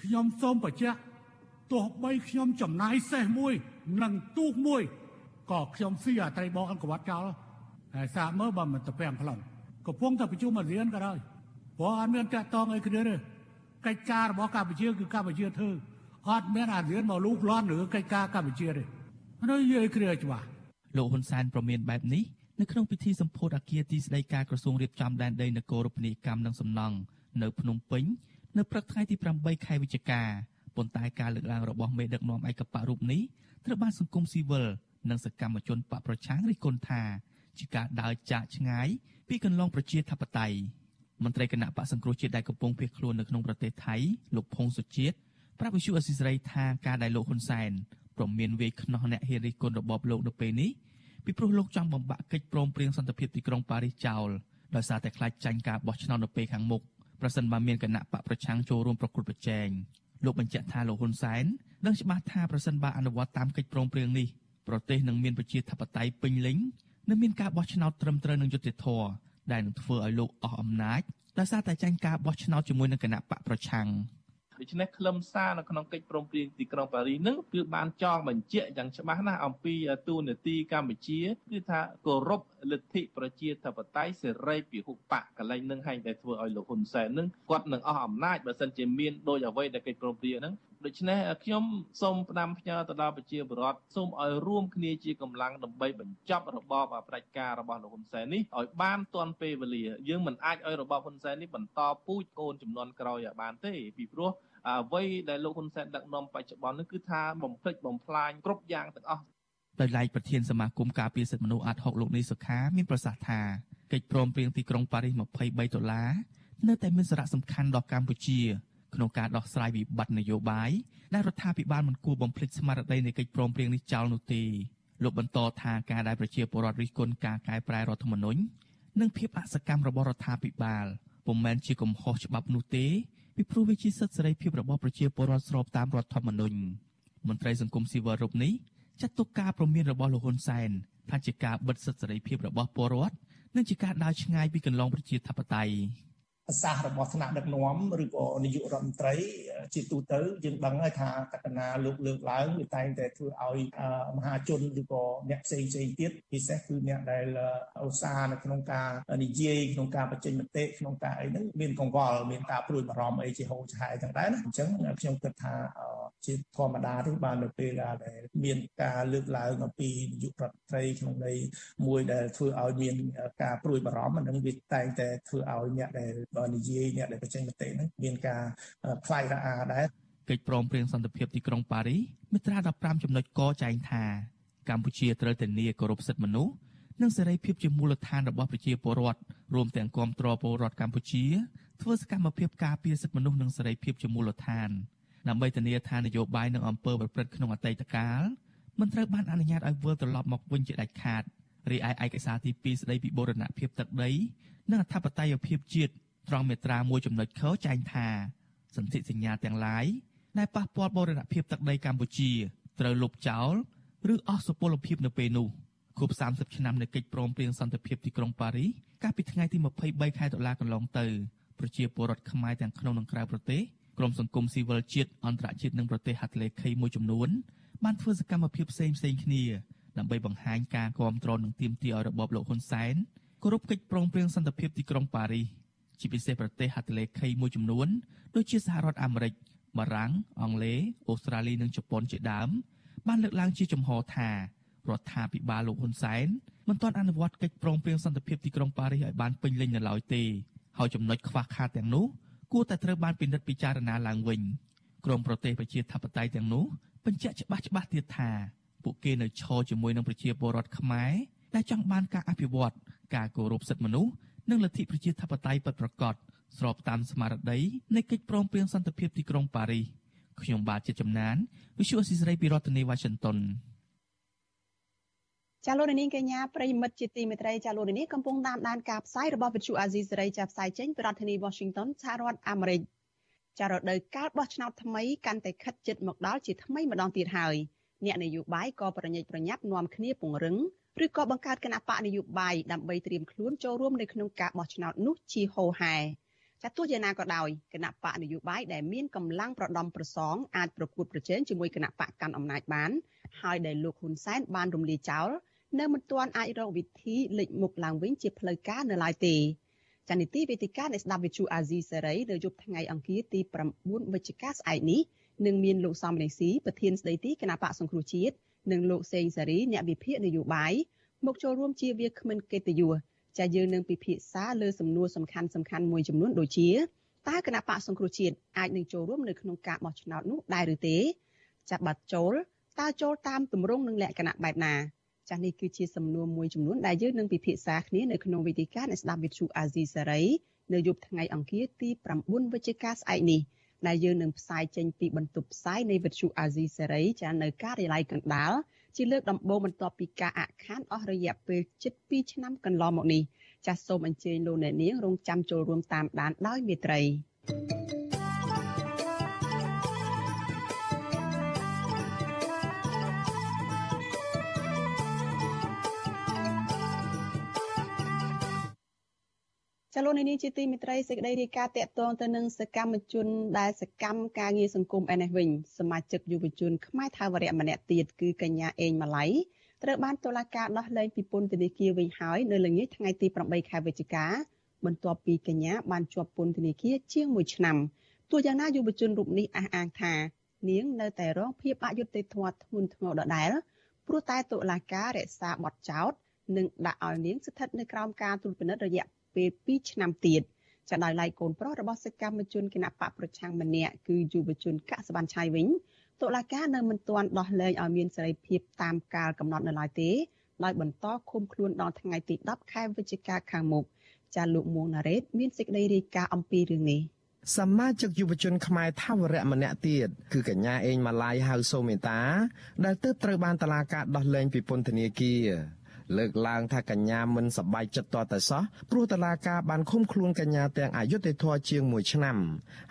ខ្ញុំសូមបញ្ជាក់ទោះបីខ្ញុំចំណាយសេះមួយ និងទូកមួយក៏ខ្ញុំស៊ីអាត្រីបោះអង្គវត្តចោលហើយសាកមើលបើមិនទៅពាំងខ្លង កំពុងតែប្រជុំអាស៊ានក៏ដោយព្រោះអត់មានតាក់តងអីគ្នាទេកិច្ចការរបស់កម្ពុជាគឺកម្ពុជាធ្វើអត់មានអាស៊ានមកលូកលាន់ឬកិច្ចការកម្ពុជាទេនេះនិយាយគ្នាច្បាស់លោកហ៊ុនសែនប្រមានបែបនេះនៅក្នុងពិធីសម្ពោធអគារទីស្តីការក្រសួងរៀបចំដែនដីនគររូបនីយកម្មនិងសំណង់នៅភ្នំពេញនៅព្រឹកថ្ងៃទី8ខែវិច្ឆិកាប៉ុន្តែការលើកឡើងរបស់មេដឹកនាំឯកបៈរូបនេះត្រូវបានសង្គមស៊ីវិលនិងសកម្មជនបកប្រឆាំងរិះគន់ថា ជាការដើរចាកឆ្ងាយពីគន្លងប្រជាធិបតេយ្យមន្ត្រីគណៈបកសង្គ្រោះជាតិដែលកំពុងភៀសខ្លួននៅក្នុងប្រទេសថៃលោកផុងសុជាតិប្រាប់វិសុអសិសរីថាការដែលលោកហ៊ុនសែនព្រមមានវាយខ្នោះអ្នកហ៊ានរិះគន់របបលោកនៅពេលនេះពីព្រោះលោកចង់បំបាក់កិច្ចព្រមព្រៀងសន្តិភាពទីក្រុងប៉ារីសចោលដោយសារតែខ្លាចចាញ់ការបោះឆ្នោតនៅពេលខាងមុខប្រសិនបើមានគណៈបកប្រឆាំងចូលរួមប្រគល់ប្រជែងលោកបញ្ជាក់ថាលោកហ៊ុនសែនដឹងច្បាស់ថាប្រសិនបើអនុវត្តតាមកិច្ចព្រមព្រៀងនេះប្រទេសនឹងមានប្រជាធិបតេយ្យពេញលេញ និងមានការបោះឆ្នោតត្រឹមត្រូវនឹងយុត្តិធម៌ដែលនឹងធ្វើឲ្យលោកអស់អំណាចដោយសារតែចាញ់ការបោះឆ្នោតជាមួយនឹងគណៈបកប្រឆាំងដូច្នេះខ្លឹមសារនៅក្នុងកិច្ចព្រមព្រៀងទីក្រុងប៉ារីសនឹងគឺបានចងបញ្ជាក់យ៉ាងច្បាស់ណាស់អំពីទូនាទីកម្ពុជាគឺថាគោរពលទ្ធិប្រជាធិបតេយ្យសេរីពហុបកកលែងនឹងហែងតែធ្វើឲ្យលោកហ៊ុនសែននឹងគាត់នឹងអស់អំណាចបើសិនជាមានដោយអ្វីដែលកិច្ចព្រមព្រៀងហ្នឹង ដូច្នេះខ្ញុំសូមផ្ដាំផ្ញើទៅដល់ប្រជាពលរដ្ឋសូមឲ្យរួមគ្នាជាកម្លាំងដើម្បីបញ្ចប់របបផ្ដាច់ការរបស់លោកហ៊ុនសែននេះឲ្យបានទាន់ពេលវេលាយើងមិនអាចឲ្យរបបហ៊ុនសែននេះបន្តពូជកូនចំនួនក្រោយឲ្យបានទេពីព្រោះអ្វីដែលលោកហ៊ុនសែនដឹកនាំបច្ចុប្បន្ននេះគឺថាបំផ្លិចបំផ្លាញគ្រប់យ៉ាងទាំងអស់ដោយឡែកប្រធានសមាគមការពារសិទ្ធិមនុស្សអាត់ហុកលោកនីសុខាមានប្រសាសន៍ថាកិច្ចព្រមព្រៀងទីក្រុងប៉ារីស23ដុល្លារនៅតែមានសារៈសំខាន់ដល់កម្ពុជា ក្នុងការដោះស្រាយវិបត្តិនយោបាយដែលរដ្ឋាភិបាលមិនគួរបំភ្លេចស្មារតីនៃកិច្ចព្រមព្រៀងនេះចោលនោះទេលោកបន្តថាការដែលប្រជាពលរដ្ឋរិះគន់ការកែប្រែរដ្ឋធម្មនុញ្ញនិងភាពអសកម្មរបស់រដ្ឋាភិបាលពុំមែនជាកំហុសច្បាប់នោះទេពីព្រោះវាជាសិទ្ធិសេរីភាពរបស់ប្រជាពលរដ្ឋស្របតាមរដ្ឋធម្មនុញ្ញមន្ត្រីសង្គមស៊ីវិលរូបនេះចាត់ទុកការប្រមានរបស់លោកហ៊ុនសែនថាជាការបិទសិទ្ធិសេរីភាពរបស់ពលរដ្ឋនិងជាការដើរឆ្ងាយពីកន្លងប្រជាធិបតេយ្យ ប្រសាសន៍របស់ថ្នាក់ដឹកនាំឬក៏នាយករដ្ឋមន្ត្រីជាទូទៅយើងដឹងហើយថាកតនាលោកលើកឡើងវាតែងតែធ្វើឲ្យមហាជនឬក៏អ្នកផ្សេងផ្សេងទៀតពិសេសគឺអ្នកដែលឧស្សាហ៍នៅក្នុងការនិយាយក្នុងការបញ្ចេញមតិក្នុងការអីហ្នឹងមានកង្វល់មានការព្រួយបារម្ភអីជាហូរឆាយទាំងដែរណាអញ្ចឹងខ្ញុំគិតថាជាធម្មតាទេបាននៅពេលដែលមានការលើកឡើងអំពីនាយករដ្ឋមន្ត្រីក្នុងន័យមួយដែលធ្វើឲ្យមានការព្រួយបារម្ភអានឹងវាតែងតែធ្វើឲ្យអ្នកដែលនិយាយអ្នកដែលបញ្ចេញមតិហ្នឹងមានការខ្លាយរអាដែរកិច្ចព្រមព្រៀងសន្តិភាពទីក្រុងប៉ារីមាត្រា15ចំណុចកចែងថាកម្ពុជាត្រូវធានាគោរពសិទ្ធិមនុស្សនិងសេរីភាពជាមូលដ្ឋានរបស់ប្រជាពលរដ្ឋរួមទាំងគាំទ្រពលរដ្ឋកម្ពុជាធ្វើសកម្មភាពការពារសិទ្ធិមនុស្សនិងសេរីភាពជាមូលដ្ឋានដើម្បីធានាថានយោបាយនិងអំពើប្រព្រឹត្តក្នុងអតីតកាលមិនត្រូវបានអនុញ្ញាតឲ្យវិលត្រឡប់មកវិញជាដាច់ខាតរីឯឯកសារទី2ស្តីពីបូរណភាពទឹកដីនិងអធិបតេយ្យភាពជាតិ ត្រង់មាត្រាមួយចំណុចខចែងថាសន្ធិសញ្ញាទាំងឡាយដែលប៉ះពាល់បូរណភាពទឹកដីកម្ពុជាត្រូវលុបចោលឬអស់សុពលភាពនៅពេលនោះគប់30ឆ្នាំនៃកិច្ចព្រមព្រៀងសន្តិភាពទីក្រុងប៉ារីកាលពីថ្ងៃទី23ខែតុលាកន្លងទៅប្រជាពលរដ្ឋខ្មែរទាំងក្នុងនិងក្រៅប្រទេសក្រុមសង្គមស៊ីវិលជាតិអន្តរជាតិនិងប្រទេសហត្ថលេខីមួយចំនួនបានធ្វើសកម្មភាពផ្សេងផ្សេងគ្នាដើម្បីបង្ហាញការគាំទ្រនិងទាមទារឲ្យរបបលោកហ៊ុនសែនគោរពកិច្ចព្រមព្រៀងសន្តិភាពទីក្រុងប៉ារីស ជាពិសេសប្រទេសហត្ថលេខីមួយចំនួនដូចជាសហរដ្ឋអាមេរិកបារាំងអង់គ្លេសអូស្ត្រាលីនិងជប៉ុនជាដើមបានលើកឡើងជាចំហថារដ្ឋាភិបាលលោកហ៊ុនសែនមិនទាន់អនុវត្តកិច្ចព្រមព្រៀងសន្តិភាពទីក្រុងប៉ារីសឲ្យបានពេញលេញនៅឡើយទេហើយចំណុចខ្វះខាតទាំងនោះគួរតែត្រូវបានពិនិត្យពិចារណាឡើងវិញក្រមប្រទេសប្រជាធិបតេយ្យទាំងនោះបញ្ជាក់ច្បាស់ច្បាស់ទៀតថាពួកគេនៅឈរជាមួយនឹងប្រជាពលរដ្ឋខ្មែរដែលចង់បានការអភិវឌ្ឍការគោរពសិទ្ធិមនុស្ស និងលទ្ធិប្រជាធិបតេយ្យពិតប្រាកដស្របតាមស្មារតីនៃកិច្ចព្រមព្រៀងសន្តិភាពទីក្រុងប៉ារីសខ្ញុំបាទជាចំណាន Visual Assisray ពីរដ្ឋធានី Washington ចាលោកនាងកញ្ញាប្រិមិត្តជាទីមេត្រីចាលោកនាងកំពុងតាមដានការផ្សាយរបស់វិទ្យុអាស៊ីសេរីចាផ្សាយចេញពីរដ្ឋធានី Washington សហរដ្ឋអាមេរិកចារដូវកាលបោះឆ្នោតថ្មីកាន់តែខិតជិតមកដល់ជាថ្មីម្ដងទៀតហើយអ្នកនយោបាយក៏ប្រញិចប្រញាប់នាំគ្នាពង្រឹង ឬក៏បង្កើតគណៈបកនយោបាយដើម្បីត្រៀមខ្លួនចូលរួមនៅក្នុងការបោះឆ្នោតនោះជាហោហែចាទោះយ៉ាងណាក៏ដោយគណៈបកនយោបាយដែលមានកម្លាំងប្រដំប្រសងអាចប្រកួតប្រជែងជាមួយគណៈបកកាន់អំណាចបាន ហើយដែលលោកហ៊ុនសែនបានរំលាយចោលនៅមិនទាន់អាចរកវិធីលេចមុខឡើងវិញជាផ្លូវការនៅឡើយទេចានីតិវេទិកានៃស្ដាប់វិទ្យុអាស៊ីសេរីនៅយប់ថ្ងៃអង្គារទី9វិច្ឆិកាស្អែកនេះនឹងមានលោកសំរងស៊ីប្រធានស្ដីទីគណៈបកសង្គ្រោះជាតិ និងលោកសេងសេរីអ្នកវិភាគនយោបាយមកចូលរួមជាវាគ្មិនកិត្តិយសចាយើងនឹងពិភាក្សាលើសំណួរសំខាន់សំខាន់មួយចំនួនដូចជាតើគណៈបកសង្គ្រោះជាតិអាចនឹងចូលរួមនៅក្នុងការបោះឆ្នោតនោះដែរឬទេចាប់បាត់ចូលតើចូលតាមទម្រង់និងលក្ខណៈបែបណាចាស់នេះគឺជាសំណួរមួយចំនួនដែលយើងនឹងពិភាក្សាគ្នានៅក្នុងវេទិកានៃស្ដាប់វិទ្យុអាស៊ីសេរីនៅយប់ថ្ងៃអង្គារទី9វិច្ឆិកាស្អែកនេះ ដែលយើងនឹងផ្សាយចេញពីបន្ទប់ផ្សាយនៃវិទ្យុអាស៊ីសេរីចានៅការិយាល័យកណ្ដាលជាលើកដំបូងបន្ទាប់ពីការអខានអស់រយៈពេលជិត2ឆ្នាំកន្លងមកនេះចាសសូមអញ្ជើញលោកអ្នកនាងរងចាំចូលរួមតាមដានដោយមេត្រី thank you ចលនានេះជាទីមិត្តរីសេចក្តីរាយការណ៍តកតងទៅនឹងសកម្មជនដែលសកម្មការងារសង្គមឯនេះវិញសមាជិកយុវជនខ្មែរថាវរៈម្នាក់ទៀតគឺកញ្ញាអេងម៉ាឡៃត្រូវបានតុលាការដោះលែងពីពន្ធនាគារវិញហើយនៅល្ងាចថ្ងៃទី8ខែវិច្ឆិកាបន្ទាប់ពីកញ្ញាបានជាប់ពន្ធនាគារជាង1ឆ្នាំទោះយ៉ាងណាយុវជនរូបនេះអះអាងថានាងនៅតែរងភាពអយុត្តិធម៌ធ្ងន់ធ្ងរដដែលព្រោះតែតុលាការរក្សាបទចោទនិងដាក់ឲ្យនាងស្ថិតនៅក្រោមការត្រួតពិនិត្យរយៈ ពេល2ឆ្នាំទៀតចាដោយឡែកកូនប្រុសរបស់សកម្មជនគណៈបកប្រឆាំងម្នាក់គឺយុវជនកសបានឆៃវិញតុលាការនៅមិនទាន់ដោះលែងឲ្យមានសេរីភាពតាមកាលកំណត់នៅឡើយទេដោយបន្តឃុំខ្លួនដល់ថ្ងៃទី10ខែវិច្ឆិកាខាងមុខចាលោកមួងណារ៉េតមានសេចក្តីរាយការណ៍អំពីរឿងនេះសមាជិកយុវជនខ្មែរថាវរៈម្នាក់ទៀតគឺកញ្ញាអេងម៉ាឡៃហៅសូមេតា ដែលទើបត្រូវបានតឡាការដោះលែងពីពន្ធនាគារ លើកឡើងថាកញ្ញាមិនសប្បាយចិត្តតតែសោះព្រោះតឡាការបានឃុំខ្លួនកញ្ញាទាំងអយុធធរជាង1ឆ្នាំ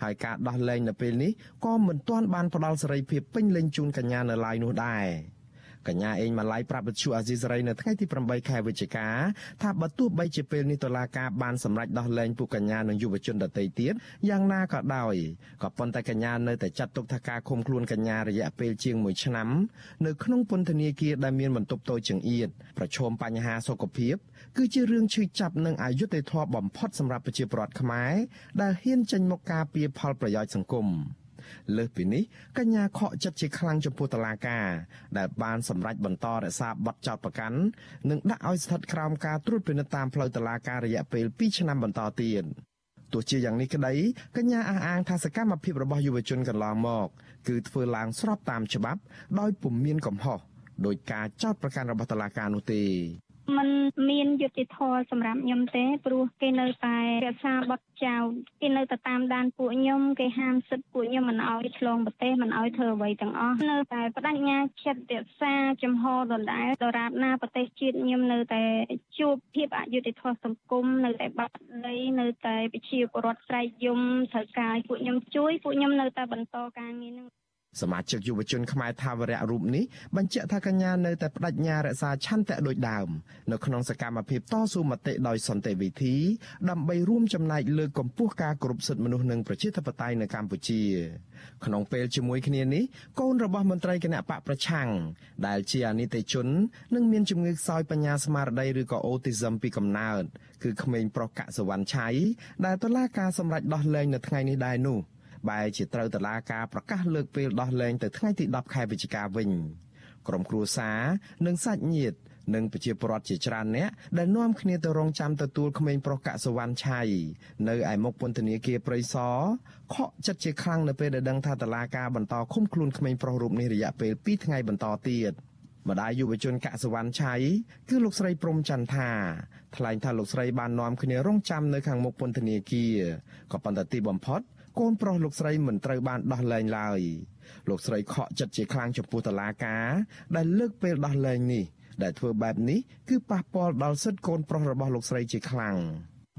ហើយការដោះលែងនៅពេលនេះក៏មិនទាន់បានផ្ដល់សេរីភាពពេញលេញជូនកញ្ញានៅឡើយនោះដែរ កញ្ញាអេងម៉ាឡៃប្រាប់វិទ្យុអាស៊ីសេរីនៅថ្ងៃទី8ខែវិច្ឆិកាថាបើទោះបីជាពេលនេះតុលាការបានសម្រេចដោះលែងពួកកញ្ញានិងយុវជនដទៃទៀតយ៉ាងណាក៏ដោយក៏ប៉ុន្តែកញ្ញានៅតែចាត់ទុកថាការឃុំខ្លួនកញ្ញារយៈពេលជាង1ឆ្នាំនៅក្នុងពន្ធនាគារដែលមានបន្ទប់តូចចង្អៀតប្រឈមបញ្ហាសុខភាព គឺជារឿងឈឺចាប់និងអយុត្តិធម៌បំផុតសម្រាប់ប្រជាពលរដ្ឋខ្មែរដែលហ៊ានចេញមកការពារផលប្រយោជន៍សង្គម។ លើសពីនេះកញ្ញាខកចិត្តជាខ្លាំងចំពោះតឡាការដែលបានសម្រេចបន្តរក្សាបទចោទប្រកាន់និងដាក់ឲ្យស្ថិតក្រោមការត្រួតពិនិត្យតាមផ្លូវតឡាការរយៈពេល2ឆ្នាំបន្តទៀតទោះជាយ៉ាងនេះក្តីកញ្ញាអះអាងថាសកម្មភាពរបស់យុវជនកន្លងមក គឺធ្វើឡើងស្របតាមច្បាប់ ដោយពុំមានកំហុសដោយការចោទប្រកាន់របស់តុលាការនោះទេ มันមានយុត្តិធម៌សម្រាប់ខ្ញុំទេព្រោះគេនៅតែរក្សាបទចោលគេនៅតែតាមដានពួកខ្ញុំគេហាមសិទ្ធិពួកខ្ញុំមិនឲ្យឆ្លងប្រទេសមិនឲ្យធ្វើអ្វីទាំងអស់នៅតែបដិញ្ញាចិត្តរក្សាចំហដដែលដរាបណាប្រទេសជាតិខ្ញុំនៅតែជួបភាពអយុត្តិធម៌សង្គមនៅតែបាត់ដីនៅតែប្រជាពលរដ្ឋស្រែកយំត្រូវការពួកខ្ញុំជួយពួកខ្ញុំនៅតែបន្តការងារនឹង សមាជិកយុវជនខ្មែរថាវរៈរូបនេះបញ្ជាក់ថាកញ្ញានៅតែបដិញ្ញារក្សាឆន្ទៈដូចដើមនៅក្នុងសកម្មភាពតស៊ូមតិដោយសន្តិវិធី ដើម្បីរួមចំណែកលើកកម្ពស់ការគោរពសិទ្ធិមនុស្សនិងប្រជាធិបតេយ្យនៅកម្ពុជា ក្នុងពេលជាមួយគ្នានេះកូនរបស់មន្ត្រីគណៈបកប្រឆាំងដែលជាអនិច្ចជននិងមានជំងឺខ្សោយបញ្ញាស្មារតីឬក៏អូទីសឹមពីកំណើតគឺក្មេងប្រុសកសវណ្ណឆៃដែលតុលាការសម្រេចដោះលែងនៅថ្ងៃនេះដែរនោះ បែរជាត្រូវតឡាការប្រកាសលើកពេលដោះលែងទៅថ្ងៃទី10ខែវិច្ឆិកាវិញក្រុមគ្រួសារនិងសាច់ញាតិនិងប្រជាពលរដ្ឋជាច្រើនអ្នកដែលនាំគ្នាទៅរងចាំទទួលក្មេងប្រុសកសវណ្ណឆៃនៅឯមុខពន្ធនាគារព្រៃសរខកចិត្តជាខ្លាំងនៅពេលដែលដឹងថាតឡាការបន្តឃុំខ្លួនក្មេងប្រុសរូបនេះរយៈពេល2ថ្ងៃបន្តទៀតម្ដាយយុវជនកសវណ្ណឆៃគឺលោកស្រីព្រំចន្ទថាថ្លែងថាលោកស្រីបាននាំគ្នារងចាំនៅខាងមុខពន្ធនាគារក៏ប៉ុន្តែទីបំផុត កូនប្រុសលោកស្រីមិនត្រូវបានដោះលែងឡើយលោកស្រីខកចិត្តជាខ្លាំងចំពោះតឡាការ ដែលលើកពេលដោះលែងនេះដែលធ្វើបែបនេះគឺប៉ះពាល់ដល់សិទ្ធិកូនប្រុសរបស់លោកស្រីជាខ្លាំង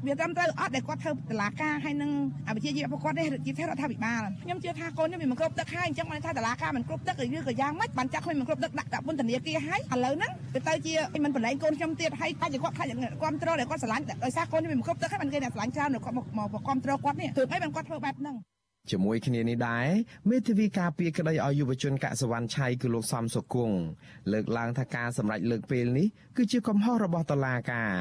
វាត្រឹមត្រូវអត់ដែលគាត់ធ្វើតឡាការហើយនឹងអវិជ្ជាជីវៈគាត់ទេជារដ្ឋាភិបាលខ្ញុំជឿថាកូនខ្ញុំវាមិនគ្រប់ទឹកហើយអញ្ចឹងបានថាតឡាការមិនគ្រប់ទឹកឬក៏យ៉ាងម៉េចបានចាក់ខ្លួនមិនគ្រប់ទឹកដាក់ដាក់ពន្ធនាគារហើយឥឡូវហ្នឹងទៅទៅជាមិនបលែងកូនខ្ញុំទៀតហើយតែគាត់ខ្លាចគ្រប់គ្រងដែលគាត់ស្រឡាញ់ដោយសារកូនខ្ញុំវាមិនគ្រប់ទឹកហើយបានគេអ្នកស្រឡាញ់ច្រើនគាត់មកមកគ្រប់គ្រងគាត់នេះទើបហើយបានគាត់ធ្វើបែបហ្នឹង ជាមួយគ្នានេះដែរមេធាវីការពារក្តីឲ្យយុវជនកសវណ្ណឆៃគឺលោកសំសុគង្គលើកឡើងថាការសម្រេចលើកពេលនេះគឺជាកំហុសរបស់តុលាការ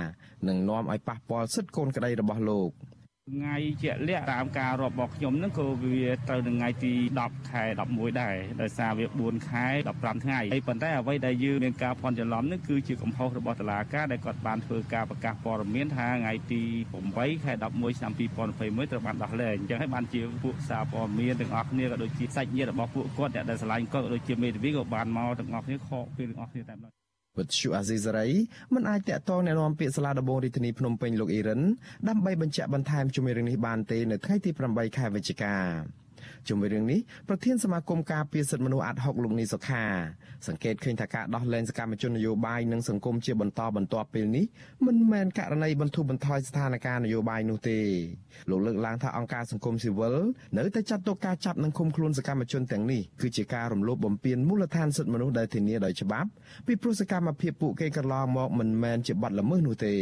និងនាំឲ្យប៉ះពាល់សិទ្ធិកូនក្តីរបស់លោក។ ថ្ងៃជាក់លាក់តាមការរាប់របស់ខ្ញុំហ្នឹងក៏វាត្រូវនឹងថ្ងៃទី10ខែ11ដែរដោយសារវា4ខែ15ថ្ងៃហើយប៉ុន្តែអ្វីដែលយើងមានការភ័ន្តច្រឡំហ្នឹងគឺជាកំហុសរបស់តុលាការដែលគាត់បានធ្វើការប្រកាសព័ត៌មានថាថ្ងៃទី8ខែ11ឆ្នាំ2021ត្រូវបានដោះលែងអញ្ចឹងហើយបានជាពួកសារព័ត៌មានទាំងអស់គ្នាក៏ដូចជាសាច់ញាតិរបស់ពួកគាត់ដែលឆ្លាញ់គាត់ក៏ដូចជាមេធាវីក៏បានមកទាំងអស់គ្នាខកពេលទាំងអស់គ្នាតែម្ដង វិទ្យុអាស៊ីសេរីមិនអាចតាក់ទងแนะនាំពាក្យសាលាដំបងរាជធានីភ្នំពេញលោកអ៊ីរ៉ានដើម្បីបញ្ជាក់បន្ថែមជំរឿងនេះបានទេនៅថ្ងៃទី8ខែវិច្ឆិកា ជុំវិញរឿងនេះប្រធានសមាគមការពារសិទ្ធិមនុស្សអាត់ហុកលោកនីសុខាសង្កេតឃើញថាការដោះលែងសកម្មជននយោបាយនិងសង្គមជាបន្តបន្ទាប់ពេលនេះមិនមែនករណីបន្ធូរបន្ថយស្ថានភាពនយោបាយនោះទេលោកលើកឡើងថាអង្គការសង្គមស៊ីវិលនៅតែចាត់ទុកការចាប់និងឃុំខ្លួនសកម្មជនទាំងនេះគឺជាការរំលោភបំពានមូលដ្ឋានសិទ្ធិមនុស្សដែលធានាដោយច្បាប់ពីព្រោះសកម្មភាពពួកគេកន្លងមកមិនមែនជាបទល្មើសនោះទេ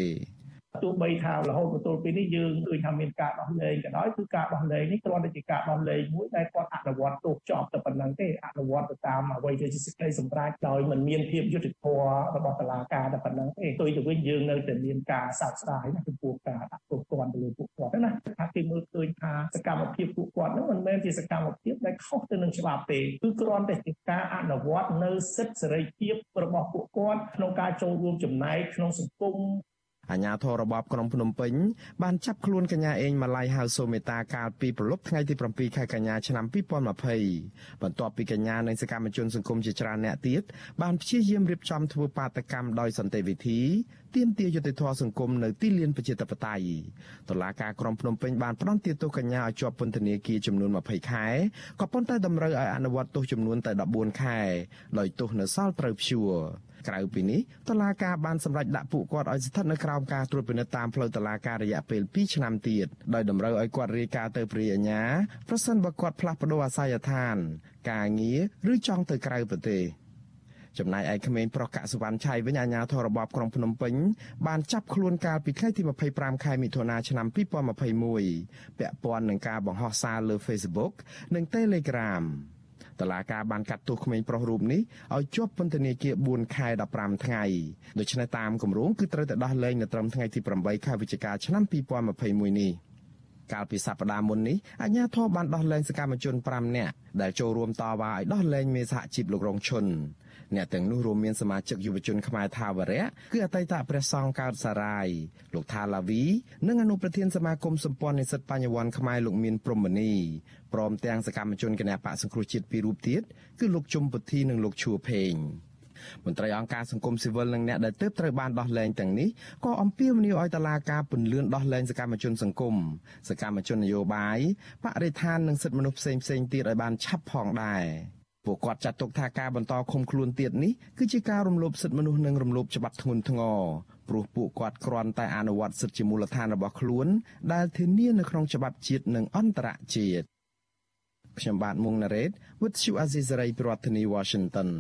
ទោះបីថារហូតមកទល់ពេលនេះយើងឃើញថាមានការដោះលែងក៏ដោយគឺការដោះលែងនេះគ្រាន់តែជាការដោះលែងមួយដែលគាត់អនុវត្តទោសចប់តែប៉ុណ្្នឹងទេអនុវត្តទៅតាមអ្វីដែលជាសេចក្តីសម្រេចដោយមិនមានភាពយុត្តិធម៌របស់តុលាការតែប៉ុណ្្នឹងទេទោះទៅវិញយើងនៅតែមានការសោកស្ដាយណាចំពោះការដាក់ទោសគាត់ទៅលើពួកគាត់ណាថាគេមើលឃើញថាសកម្មភាពពួកគាត់ហ្នឹងមិនមែនជាសកម្មភាពដែលខុសទៅនឹងច្បាប់ទេគឺគ្រាន់តែជាការអនុវត្តនៅសិទ្ធិសេរីភាពរបស់ពួកគាត់ក្នុងការចូលរួមចំណែកក្នុងសង្គម អាជ្ញាធររបបក្រុងភ្នំពេញបានចាប់ខ្លួនកញ្ញាអេងម៉ាឡៃហៅសូមេតាកាលពីប្រលប់ថ្ងៃទី7ខែកញ្ញាឆ្នាំ2020បន្ទាប់ពីកញ្ញានិងសកម្មជនសង្គមជាច្រើនអ្នកទៀតបានព្យាយាមរៀបចំធ្វើបាតកម្មដោយសន្តិវិធីទាមទារយុត្តិធម៌សង្គមនៅទីលានប្រជាធិបតេយ្យតុលាការក្រុងភ្នំពេញបានផ្តន្ទាទោសកញ្ញាឲ្យជាប់ពន្ធនាគារចំនួន20ខែក៏ប៉ុន្តែតម្រូវឲ្យអនុវត្តទោសចំនួនតែ14ខែដោយទោសនៅសល់ត្រូវព្យួរ ក្រៅពីនេះតឡាការបានសម្រេចដាក់ពួកគាត់ឲ្យស្ថិតនៅក្រោមការត្រួតពិនិត្យតាមផ្លូវតឡាការរយៈពេល2ឆ្នាំទៀតដោយតម្រូវឲ្យគាត់រាយការណ៍ទៅព្រះអាជ្ញាប្រសិនបើគាត់ផ្លាស់ប្តូរអាស័យដ្ឋាន ការងារឬចង់ទៅក្រៅប្រទេសចំណែកឯក្មេងប្រុសកសវណ្ណឆៃវិញអាជ្ញាធររបបក្រុងភ្នំពេញបានចាប់ខ្លួនកាលពីថ្ងៃទី25ខែមិថុនាឆ្នាំ2021ពាក់ព័ន្ធនឹងការបង្ហោះសារលើ Facebook និង Telegram តឡាការបានកាត់ទោសក្មេងប្រុសរូបនេះឲ្យជាប់ពន្ធនាគារ4ខែ15ថ្ងៃដូច្នេះតាមគម្រោងគឺត្រូវតែដោះលែងនៅត្រឹមថ្ងៃទី8ខែវិច្ឆិកាឆ្នាំ2021នេះកាលពីសប្តាហ៍មុននេះអាជ្ញាធរបានដោះលែងសកម្មជន5នាក់ដែលចូលរួមតវ៉ាឲ្យដោះលែងមេសហជីពលោករងឈុនអ្នកទាំងនោះរួមមានសមាជិកយុវជនខ្មែរថាវរៈគឺអតីតព្រះសង្ឃកើតសារាយលោកថាឡាវី និងអនុប្រធានសមាគមសម្ព័ន្ធនិស្សិតបញ្ញវន្តខ្មែរលោកមានព្រំមនី ព្រមទាំងសកម្មជនគណបកសង្គ្រោះជាតិពីររូបទៀតគឺលោកជុំពុធីនិងលោកឈួរផេងមន្ត្រីអង្គការសង្គមស៊ីវិលនិងអ្នកដែលទើបត្រូវបានដោះលែងទាំងនេះក៏អំពាវនាវឲ្យតុលាការពន្លឿនដោះលែងសកម្មជនសង្គមសកម្មជននយោបាយបរិស្ថាននិងសិទ្ធិមនុស្សផ្សេងៗទៀតឲ្យបានឆាប់ផងដែរពួកគាត់ចាត់ទុកថាការបន្តឃុំខ្លួនទៀតនេះគឺជាការរំលោភសិទ្ធិមនុស្សនិងរំលោភច្បាប់ធ្ងន់ធ្ងរព្រោះពួកគាត់គ្រាន់តែអនុវត្តសិទ្ធិជាមូលដ្ឋានរបស់ខ្លួន ដែលធានានៅក្នុងច្បាប់ជាតិនិងអន្តរជាតិ ខ្ញុំបាទមុងណារ៉េត With you Azizari ប្រធានាធិបតី Washington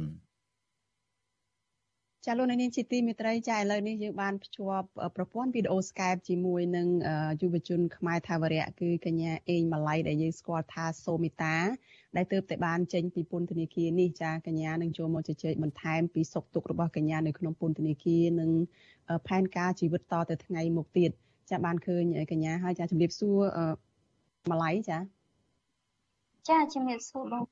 ចាលោកនាងជាទីមេត្រីចាឥឡូវនេះយើងបានភ្ជាប់ប្រព័ន្ធវីដេអូ Skype ជាមួយនឹងយុវជនខ្មែរថាវរៈគឺកញ្ញាអេងម៉ាឡៃដែលយើងស្គាល់ថាសូមីតាដែលទើបតែបានចេញពីពន្ធនាគារនេះចាកញ្ញានឹងចូលមកជជែកបន្ថែមពីសុខទុក្ខរបស់កញ្ញានៅក្នុងពន្ធនាគារនិងផែនការជីវិតតទៅថ្ងៃមុខទៀតចាបានឃើញកញ្ញាហើយចាជំរាបសួរម៉ាឡៃចា ចាជំរាបសួរបង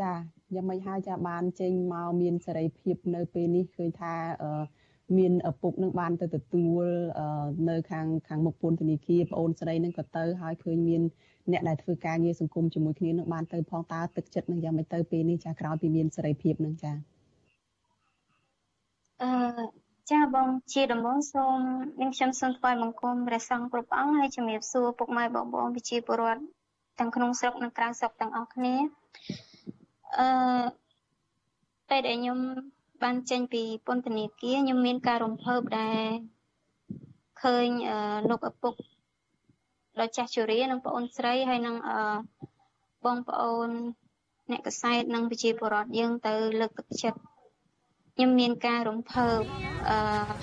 ចាយ៉ាងម៉េចហើយចាបានចេញមកមានសេរីភាពនៅពេលនេះឃើញថាមានឪពុកនឹងបានទៅទទួលនៅខាងខាងមុខពន្ធនាគារប្អូនស្រីនឹងក៏ទៅហើយឃើញមានអ្នកដែលធ្វើការងារសង្គមជាមួយគ្នានឹងបានទៅផងតើទឹកចិត្តនឹងយ៉ាងម៉េចទៅពេលនេះចាក្រោយពីមានសេរីភាពនឹងចាអឺចាបងជាដំណងសូមនាងខ្ញុំសូមថ្វាយបង្គំព្រះសង្ឃគ្រប់អង្គហើយជំរាបសួរពុកម៉ែបងប្អូនវិជាពលរដ្ឋ ទាំងក្នុងស្រុកនិងក្រៅស្រុកទាំងអស់គ្នាអឺពេលដែលខ្ញុំបានចេញពីពន្ធនាគារខ្ញុំមានការរំភើបដែលឃើញលោកឪពុកដ៏ចាស់ជរានិងប្អូនស្រីហើយនិងបងប្អូនអ្នកកសែតនិងប្រជាពលរដ្ឋយើងទៅលើកទឹកចិត្តខ្ញុំមានការរំភើបអឺ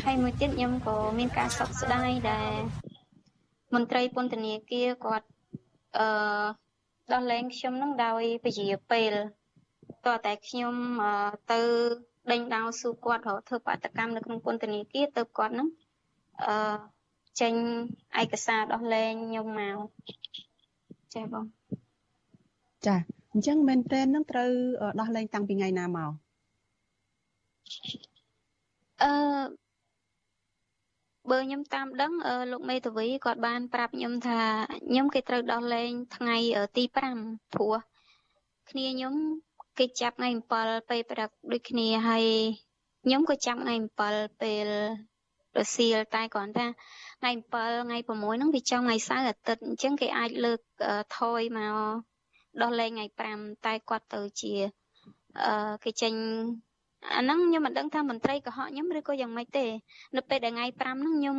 ហើយមួយទៀតខ្ញុំក៏មានការសោកស្ដាយដែលមន្ត្រីពន្ធនាគារគាត់ អឺដោះលែងខ្ញុំនឹងដោយពជាពេលតើតែខ្ញុំទៅដេញដោសួរគាត់រកធ្វើបាតកម្មនៅក្នុងពន្ធនាគារទៅគាត់នឹងអឺចេញឯកសារដោះលែងខ្ញុំមកចាបងចាអញ្ចឹងមែនតើនឹងត្រូវដោះលែងតាំងពីថ្ងៃណាមកអឺ បើខ្ញុំតាមដឹងលោកមេធាវីគាត់បានប្រាប់ខ្ញុំថាខ្ញុំគេត្រូវដោះលែងថ្ងៃទី5ព្រោះគ្នាខ្ញុំគេចាប់ថ្ងៃ7ពេលព្រឹកដូចគ្នាហើយខ្ញុំក៏ចាប់ថ្ងៃ7ពេលរសៀលតែគ្រាន់តែថ្ងៃ7ថ្ងៃ6ហ្នឹងវាចង់ថ្ងៃសៅរ៍អាទិត្យអញ្ចឹងគេអាចលើកថយមកដោះលែងថ្ងៃ5តែគាត់ទៅជាអឺគេចេញ អាហ្នឹងខ្ញុំមិនដឹងថាមន្ត្រីកុហកខ្ញុំឬក៏យ៉ាងម៉េចទេ នៅពេលដែលថ្ងៃ5ហ្នឹងខ្ញុំ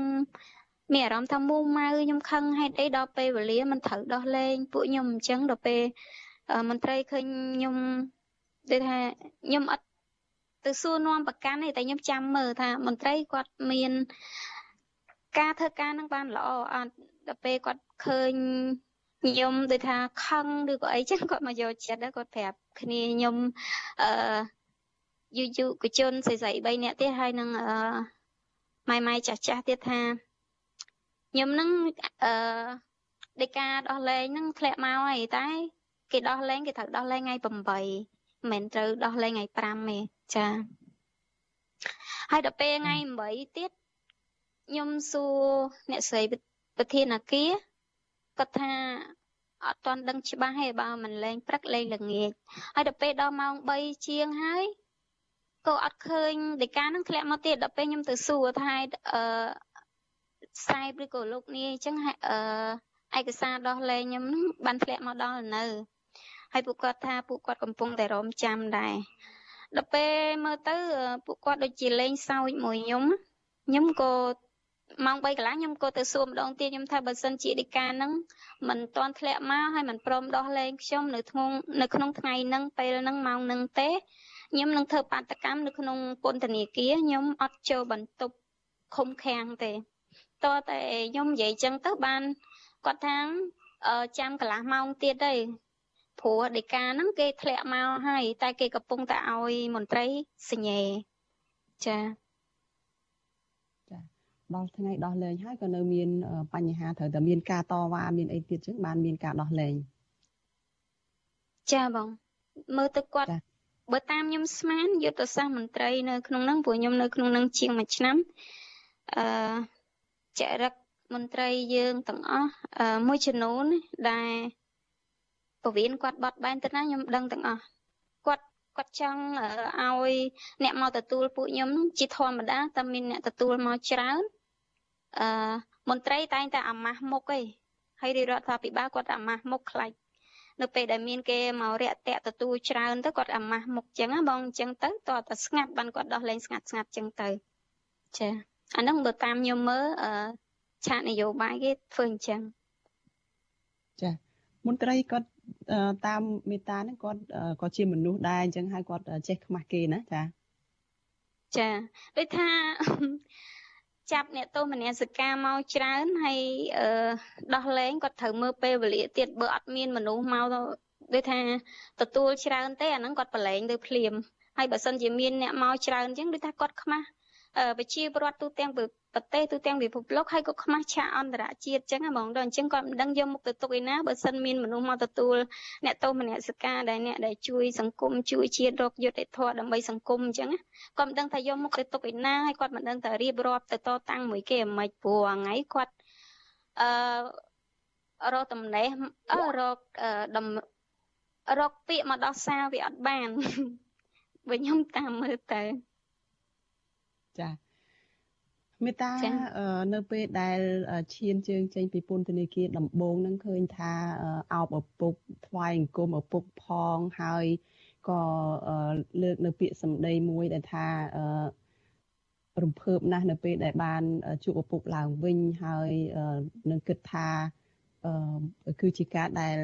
មានអារម្មណ៍ថាមូម៉ៅខ្ញុំខឹងហេតុអីដល់ពេលវេលាមិនត្រូវដោះលែងពួកខ្ញុំអញ្ចឹងដល់ពេលមន្ត្រីឃើញខ្ញុំដូចថាខ្ញុំអត់ទៅសួរនាំប្រកាន់ទេតែខ្ញុំចាំមើលថាមន្ត្រីគាត់មាន ការធ្វើការនឹងបានល្អអត់ដល់ពេលគាត់ឃើញខ្ញុំដូចថាខឹងឬក៏អីចឹងគាត់មកយកចិត្តគាត់ប្រាប់គ្នាខ្ញុំអឺ យុយុកជនស្រីស្រី3នាក់ទៀតហើយនឹងអឺម៉ែម៉ែចាស់ចាស់ទៀតថាខ្ញុំនឹងអឺដីកាដោះលែងនឹងធ្លាក់មកហើយតែគេដោះលែងគេត្រូវដោះលែងថ្ងៃ8មិនត្រូវដោះលែងថ្ងៃ5ទេចាហើយដល់ពេលថ្ងៃ8ទៀតខ្ញុំសួរអ្នកស្រីប្រធានអាគារគាត់ថាអត់ទាន់ដឹងច្បាស់ទេបើមិនលេងព្រឹកលេងល្ងាចហើយដល់ពេលដល់ម៉ោង3ជាងហើយ ក៏អត់ឃើញដីកានឹងធ្លាក់មកទៀតដល់ពេលខ្ញុំទៅសួរថាអឺខ្សែឬក៏លោកនាយអញ្ចឹងអឺឯកសារដោះលែងខ្ញុំនឹងបានធ្លាក់មកដល់នៅហើយពួកគាត់ថាពួកគាត់កំពុងតែរំចាំដែរដល់ពេលមើលទៅពួកគាត់ដូចជាលេងសើចមួយខ្ញុំខ្ញុំក៏ម៉ោង3កន្លះខ្ញុំក៏ទៅសួរម្ដងទៀតខ្ញុំថាបើសិនជាដីកាហ្នឹងមិនទាន់ធ្លាក់មកហើយមិនព្រមដោះលែងខ្ញុំនៅក្នុងនៅក្នុងថ្ងៃហ្នឹងពេលហ្នឹងម៉ោងហ្នឹងទេ ខ្ញុំនឹងធ្វើបាតកម្មនៅក្នុងពន្ធនាគារខ្ញុំអត់ចូលបន្ទប់ឃុំឃាំងទេតើតែខ្ញុំនិយាយចឹងទៅបានគាត់ថាចាំកន្លះម៉ោងទៀតទេព្រោះដីកាហ្នឹងគេធ្លាក់មកហើយតែគេកំពុងតែឲ្យមន្ត្រីសញ្ញេចាដល់ថ្ងៃដោះលែងហើយក៏នៅមានបញ្ហាត្រូវតែមានការតវ៉ាមានអីទៀតចឹងបានមានការដោះលែងចាបងមើលទៅគាត់ បើតាមខ្ញុំស្មានយុទ្ធសាស្ត្រមន្ត្រីនៅក្នុងហ្នឹងព្រោះខ្ញុំនៅក្នុងហ្នឹងជាងមួយឆ្នាំអឺចរិតមន្ត្រីយើងទាំងអស់មួយចំនួនដែលពវៀនគាត់បត់បែនទៅណាខ្ញុំដឹងទាំងអស់គាត់គាត់ចង់ឲ្យអ្នកមកទទួលពួកខ្ញុំជាធម្មតាតែមានអ្នកទទួលមកច្រើនអឺមន្ត្រីតែងតែអាម៉ាស់មុខឯងហើយរាជរដ្ឋាភិបាលគាត់អាម៉ាស់មុខខ្លាច នៅពេលដែលមានគេមករយៈតាក់ទទួលច្រើនទៅគាត់អាម៉ាស់មុខចឹងណាបងអញ្ចឹងទៅតើតស្ងាត់បានគាត់ដោះលែងស្ងាត់ស្ងាត់ចឹងទៅចាអាហ្នឹងបើតាមខ្ញុំមើលអឺឆាកនយោបាយគេធ្វើអញ្ចឹងចាមន្ត្រីគាត់តាមមេតាហ្នឹងគាត់ក៏ជាមនុស្សដែរអញ្ចឹងហើយគាត់ចេះខ្មាស់គេណាចាចាដូចថា ចាប់អ្នកទោសមនសិការមកច្រើនហើយអឺដោះលែងគាត់ត្រូវមើលពេលវេលាទៀតបើអត់មានមនុស្សមកដូចថាទទួលច្រើនទេអាហ្នឹងគាត់ប្រឡែងទៅភ្លាមហើយបើសិនជាមានអ្នកមកច្រើនអញ្ចឹងដូចថាគាត់ខ្មាស់ ប្រជាពលរដ្ឋទូទាំងប្រទេសទូទាំងពិភពលោកហើយក៏ខ្មាស់ឆាកអន្តរជាតិចឹងហ្មងដល់អញ្ចឹងគាត់មិនដឹងយកមុខទៅទុកឯណាបើសិនមានមនុស្សមកទទួលអ្នកទោសមនសិការដែលអ្នកដែលជួយសង្គមជួយជាតិរកយុត្តិធម៌ដើម្បីសង្គមអញ្ចឹងគាត់មិនដឹងថាយកមុខទៅទុកឯណាហើយគាត់មិនដឹងថារៀបរាប់ទៅតតាំងមួយគេអាម៉េចព្រោះថ្ងៃគាត់អឺរកតំណេះអឺរកដំរកពាក្យមកដោះសារវាអត់បានបើខ្ញុំតាមមើលទៅ ចាមេតានៅពេលដែលឈានជើងចេញពីពន្ធនាគារដំបងនឹងឃើញថាអោបឪពុកថ្វាយអង្គមឪពុកផងហើយក៏លើកនៅពាក្យសម្ដីមួយដែលថារំភើបណាស់នៅពេលដែលបានជួបឪពុកឡើងវិញហើយនឹងគិតថាគឺជាការដែល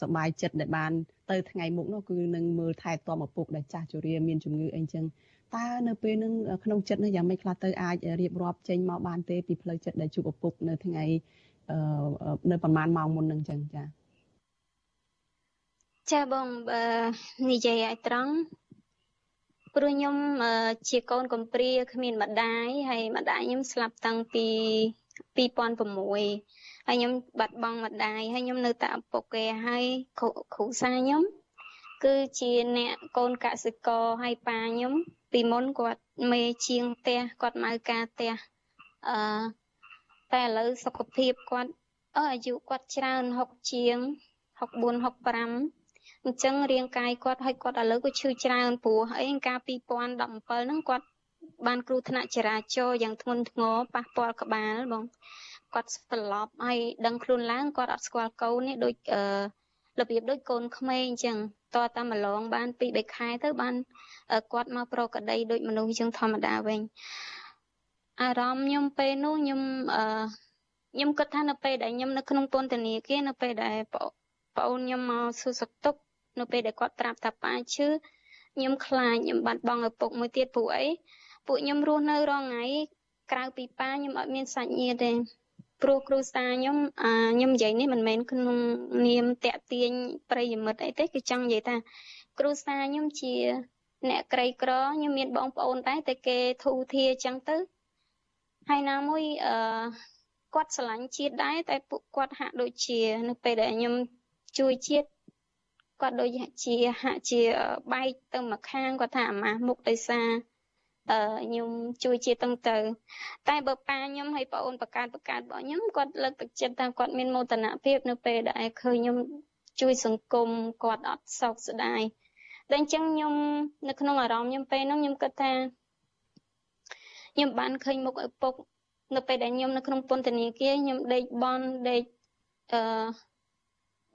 សប្បាយចិត្តដែលបាន ទៅថ្ងៃមុខនោះគឺនឹងមើលថែទាំឪពុកដែលចាស់ជរាមានជំងឺអីចឹង តើនៅពេលនឹងក្នុងចិត្តនឹងយ៉ាងម៉េចខ្លះទៅអាចរៀបរាប់ចេញមកបានទេពីផ្លូវចិត្តដែលជួបឪពុកនៅថ្ងៃនៅប្រហែលម៉ោងមុននឹងចឹងចាចាបងនិយាយឲ្យត្រង់ព្រោះខ្ញុំជាកូនកំព្រាគ្មានម្ដាយហើយម្ដាយខ្ញុំស្លាប់តាំងពី2006ហើយខ្ញុំបាត់បង់ម្ដាយហើយខ្ញុំនៅតែឪពុកគេហើយគ្រូសាខ្ញុំ គឺជាអ្នកកូនកសិករហើយប៉ាខ្ញុំពីមុនគាត់មេជាងផ្ទះគាត់មកការផ្ទះអឺតែឥឡូវសុខភាពគាត់អឺអាយុគាត់ច្រើន60ជាង64 65អញ្ចឹងរាងកាយគាត់ហើយគាត់ឥឡូវក៏ឈឺច្រើនព្រោះអីកាល2017ហ្នឹងគាត់បានគ្រោះថ្នាក់ចរាចរណ៍យ៉ាងធ្ងន់ធ្ងរប៉ះពាល់ក្បាលបងគាត់ស្លាប់ហើយដឹងខ្លួនឡើងគាត់អត់ស្គាល់កូននេះដូចអឺ របៀបដូចកូនក្មេងអញ្ចឹងតតាមម្លងបានពី3ខែទៅបានគាត់មកប្រកដីដូចមនុស្សជាងធម្មតាវិញអារម្មណ៍ខ្ញុំពេលនោះខ្ញុំអឺខ្ញុំគិតថានៅពេលដែលខ្ញុំនៅក្នុងពន្ធនាគារនៅពេលដែលប្អូនខ្ញុំមកសួរសុខទុក្ខនៅពេលដែលគាត់ប្រាប់ថាប៉ាឈឺខ្ញុំខ្លាចខ្ញុំបាត់បង់ឪពុកមួយទៀតព្រោះអីពួកខ្ញុំរស់នៅរងថ្ងៃក្រៅពីប៉ាខ្ញុំអត់មានសាច់ញាតិទេ ព្រោះគ្រូសាខ្ញុំខ្ញុំនិយាយនេះមិនមែនក្នុងនាមតាក់ទាញប្រិយមិត្តអីទេគឺចង់និយាយថា គ្រូសាខ្ញុំជា អ្នកក្រីក្រខ្ញុំមានបងប្អូនដែរតែគេធូធាអញ្ចឹងទៅហើយណាមួយអឺគាត់ស្រឡាញ់ជាតិដែរតែពួកគាត់ហាក់ដូចជា នៅពេលដែលខ្ញុំជួយជាតិគាត់ដូចជាហាក់ជាបែកទៅមួយខាងគាត់ថាអាម៉ាស់មុខដោយសារអឺ ខ្ញុំជួយជាតឹងទៅ តែបើប៉ាខ្ញុំហើយប្អូនបកើតបកើតរបស់ខ្ញុំគាត់លើកទឹកចិត្តថាគាត់មានមោទនភាពនៅពេលដែលឃើញខ្ញុំជួយសង្គមគាត់អត់សោកស្ដាយតែអញ្ចឹងខ្ញុំនៅក្នុងអារម្មណ៍ខ្ញុំពេលហ្នឹងខ្ញុំគិតថាខ្ញុំបានឃើញមុខឪពុកនៅពេលដែលខ្ញុំនៅក្នុងពន្ធនាគារខ្ញុំដេកបន់ដេកអឺ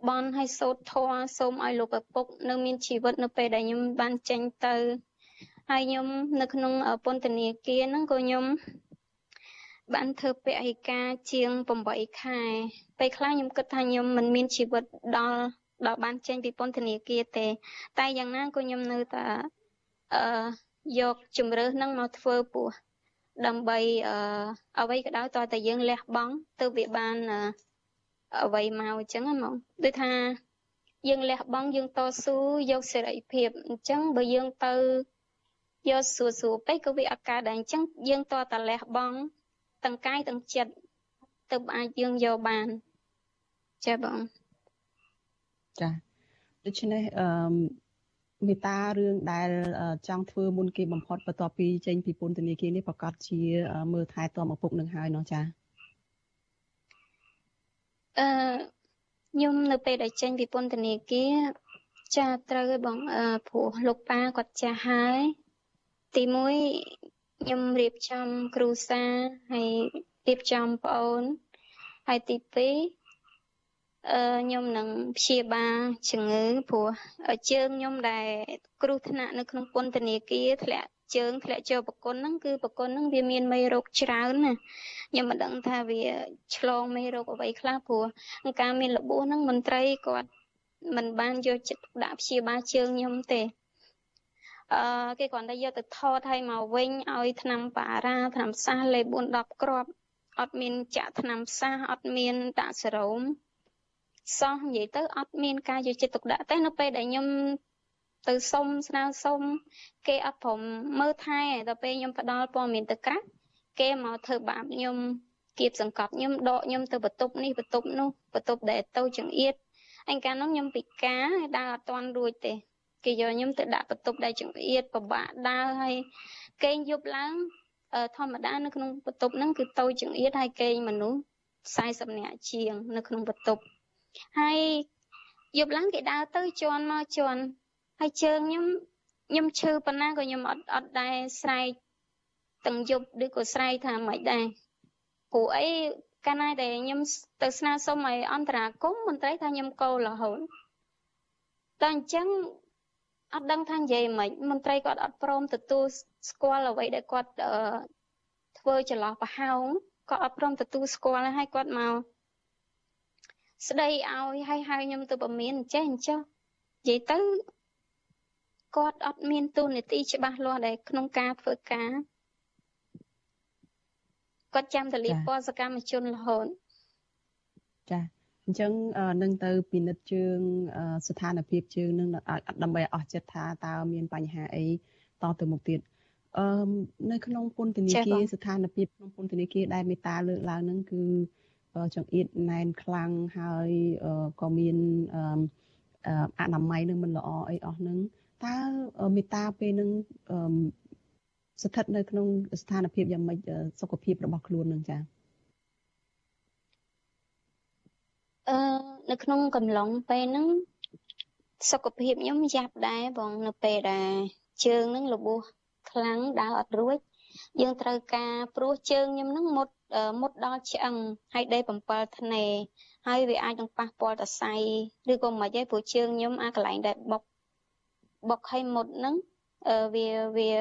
បន់ឲ្យសូត្រធម៌សូមឲ្យលោកឪពុក នៅមានជីវិតនៅពេលដែលខ្ញុំបានចេញទៅ ហើយខ្ញុំនៅក្នុងពន្ធនាគារហ្នឹងក៏ខ្ញុំបានធ្វើពហិការជាង8ខែពេលខ្លះខ្ញុំគិតថាខ្ញុំមិនមានជីវិតដល់ដល់បានចេញពីពន្ធនាគារទេ តែយ៉ាងណាក៏ខ្ញុំនៅតែអឺយកជំរើសហ្នឹងមកធ្វើពោះដើម្បីអឺអ្វីក៏ដោយតើតែយើងលះបង់ទៅវាបានអ្វីមកអញ្ចឹងហ្មងដូចថាយើងលះបង់យើងតស៊ូយកសេរីភាពអញ្ចឹងបើយើងទៅ យកសួរសួរពេកក៏វាអត់កើតដែរអញ្ចឹងយើងតតែលះបង់ទាំងកាយទាំងចិត្តទៅអាចយើងយកបានចាបងចាដូច្នេះអឺមេតារឿងដែលចង់ធ្វើមុនគេបំផុតបន្ទាប់ពីចេញពីពន្ធនាគារនេះប្រកាសជាមើលថែទាំឪពុកនឹងហើយនោះចាអឺខ្ញុំនៅពេលដែលចេញពីពន្ធនាគារចាត្រូវហើយបងអឺព្រោះលោកប៉ាគាត់ចាស់ហើយ ទី1ខ្ញុំរៀបចំគ្រូសាហើយរៀបចំប្អូនហើយទី2អឺខ្ញុំនឹងព្យាបាលជំងឺព្រោះជើងខ្ញុំដែលគ្រោះថ្នាក់នៅក្នុងពន្ធនាគារធ្លាក់ជើងធ្លាក់ចូលប្រគុណហ្នឹងគឺប្រគុណហ្នឹងវាមានមេរោគច្រើនណាខ្ញុំមិនដឹងថាវាឆ្លងមេរោគអ្វីខ្លះព្រោះការមានរបួសហ្នឹងមន្ត្រីគាត់មិនបានយកចិត្តដាក់ព្យាបាលជើងខ្ញុំទេ អឺគេគ្រាន់តែយកទៅថតឲ្យមកវិញឲ្យថ្នាំប៉ារ៉ាថ្នាំសាសលេ4 10គ្រាប់អត់មានចាក់ថ្នាំសាសអត់មានដាក់សេរ៉ូមសោះនិយាយទៅអត់មានការយកចិត្តទុកដាក់ទេនៅពេលដែលខ្ញុំទៅសុំស្នើសុំគេអត់ព្រមមើលថែដល់ពេលខ្ញុំផ្ដល់ព័ត៌មានទៅក្រាស់គេមកធ្វើបាបខ្ញុំគៀបសង្កត់ខ្ញុំដកខ្ញុំទៅបន្ទប់នេះបន្ទប់នោះបន្ទប់ដែលទៅចង្អៀតអញកាលនោះខ្ញុំពិការដើរអត់ទាន់រួចទេ គេយកខ្ញុំទៅដាក់បន្ទប់ដែលចង្អៀតពិបាកដើរហើយគេងយប់ឡើងធម្មតានៅក្នុងបន្ទប់ហ្នឹងគឺតូចចង្អៀតហើយគេងមនុស្ស40នាក់ជាង នៅក្នុងបន្ទប់ហើយយប់ឡើងគេដើរទៅជន់មកជន់ហើយជើងខ្ញុំខ្ញុំឈឺប៉ុណ្ណាក៏ខ្ញុំអត់អត់ដែរស្រែកទាំងយប់ឬក៏ស្រែកថាមិនដែរព្រោះអីកាលណាដែលខ្ញុំទៅស្នើសុំឲ្យអន្តរាគមមន្ត្រីថាខ្ញុំកោរហូតតែអញ្ចឹង អត់ដឹងថានិយាយមិនមន្ត្រីគាត់អត់ព្រមទទួលស្គាល់អ្វីដែលគាត់ធ្វើចន្លោះប្រហោងគាត់អត់ព្រមទទួលស្គាល់ហើយគាត់មកស្ដីឲ្យហើយហៅខ្ញុំទៅពមៀនអញ្ចេះអញ្ចោះនិយាយទៅគាត់អត់មានទូនាទីច្បាស់លាស់ដែលក្នុងការធ្វើការគាត់ចាំតែលៀបពណ៌សកម្មជនរហូតចា អញ្ចឹងនឹងទៅពិនិត្យជើងស្ថានភាពជើងនឹងដើម្បីអស់ចិត្តថាតើមានបញ្ហាអីតទៅមុខទៀតអឺនៅក្នុងពន្ធនាគារស្ថានភាពក្នុងពន្ធនាគារដែលមេតាលើកឡើងហ្នឹងគឺចង្អៀតណែនខ្លាំងហើយក៏មានអនាម័យនឹងមិនល្អអីអស់ហ្នឹងតើមេតាពេលនឹងស្ថិតនៅក្នុងស្ថានភាពយ៉ាងម៉េចសុខភាពរបស់ខ្លួននឹងចា៎ អឺនៅក្នុងកំឡុងពេលហ្នឹងសុខភាពខ្ញុំយ៉ាប់ដែរបងនៅពេលដែលជើងហ្នឹងរបួសខ្លាំងដើរអត់រួចយើងត្រូវការព្រោះជើងខ្ញុំហ្នឹងមុតមុតដល់ឆ្អឹងហើយដេក7ធ្នេហើយវាអាចនឹងប៉ះពាល់តសៃឬក៏មិនហីព្រោះជើងខ្ញុំអាកន្លែងដែលបុកបុកឲ្យមុតហ្នឹងវាវា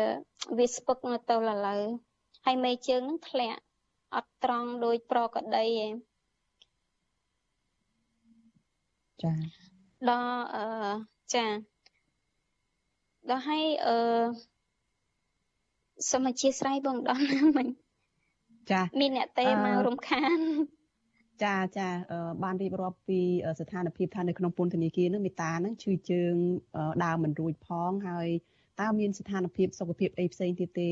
វាស្ពឹកនៅទៅលលើហើយមេជើងហ្នឹងធ្លាក់អត់ត្រង់ដោយប្រកដីឯង ចាដល់អឺចាដល់ឲ្យអឺសូមអធិស្ឋានបងដល់មិញចាមានអ្នកទេមករំខានចាចាបានរៀបរាប់ពីស្ថានភាពថានៅក្នុងពន្ធនាគារនឹងមេតានឹងឈឺជើងដើរមិនរួចផងហើយតើមានស្ថានភាពសុខភាពអីផ្សេងទៀតទេ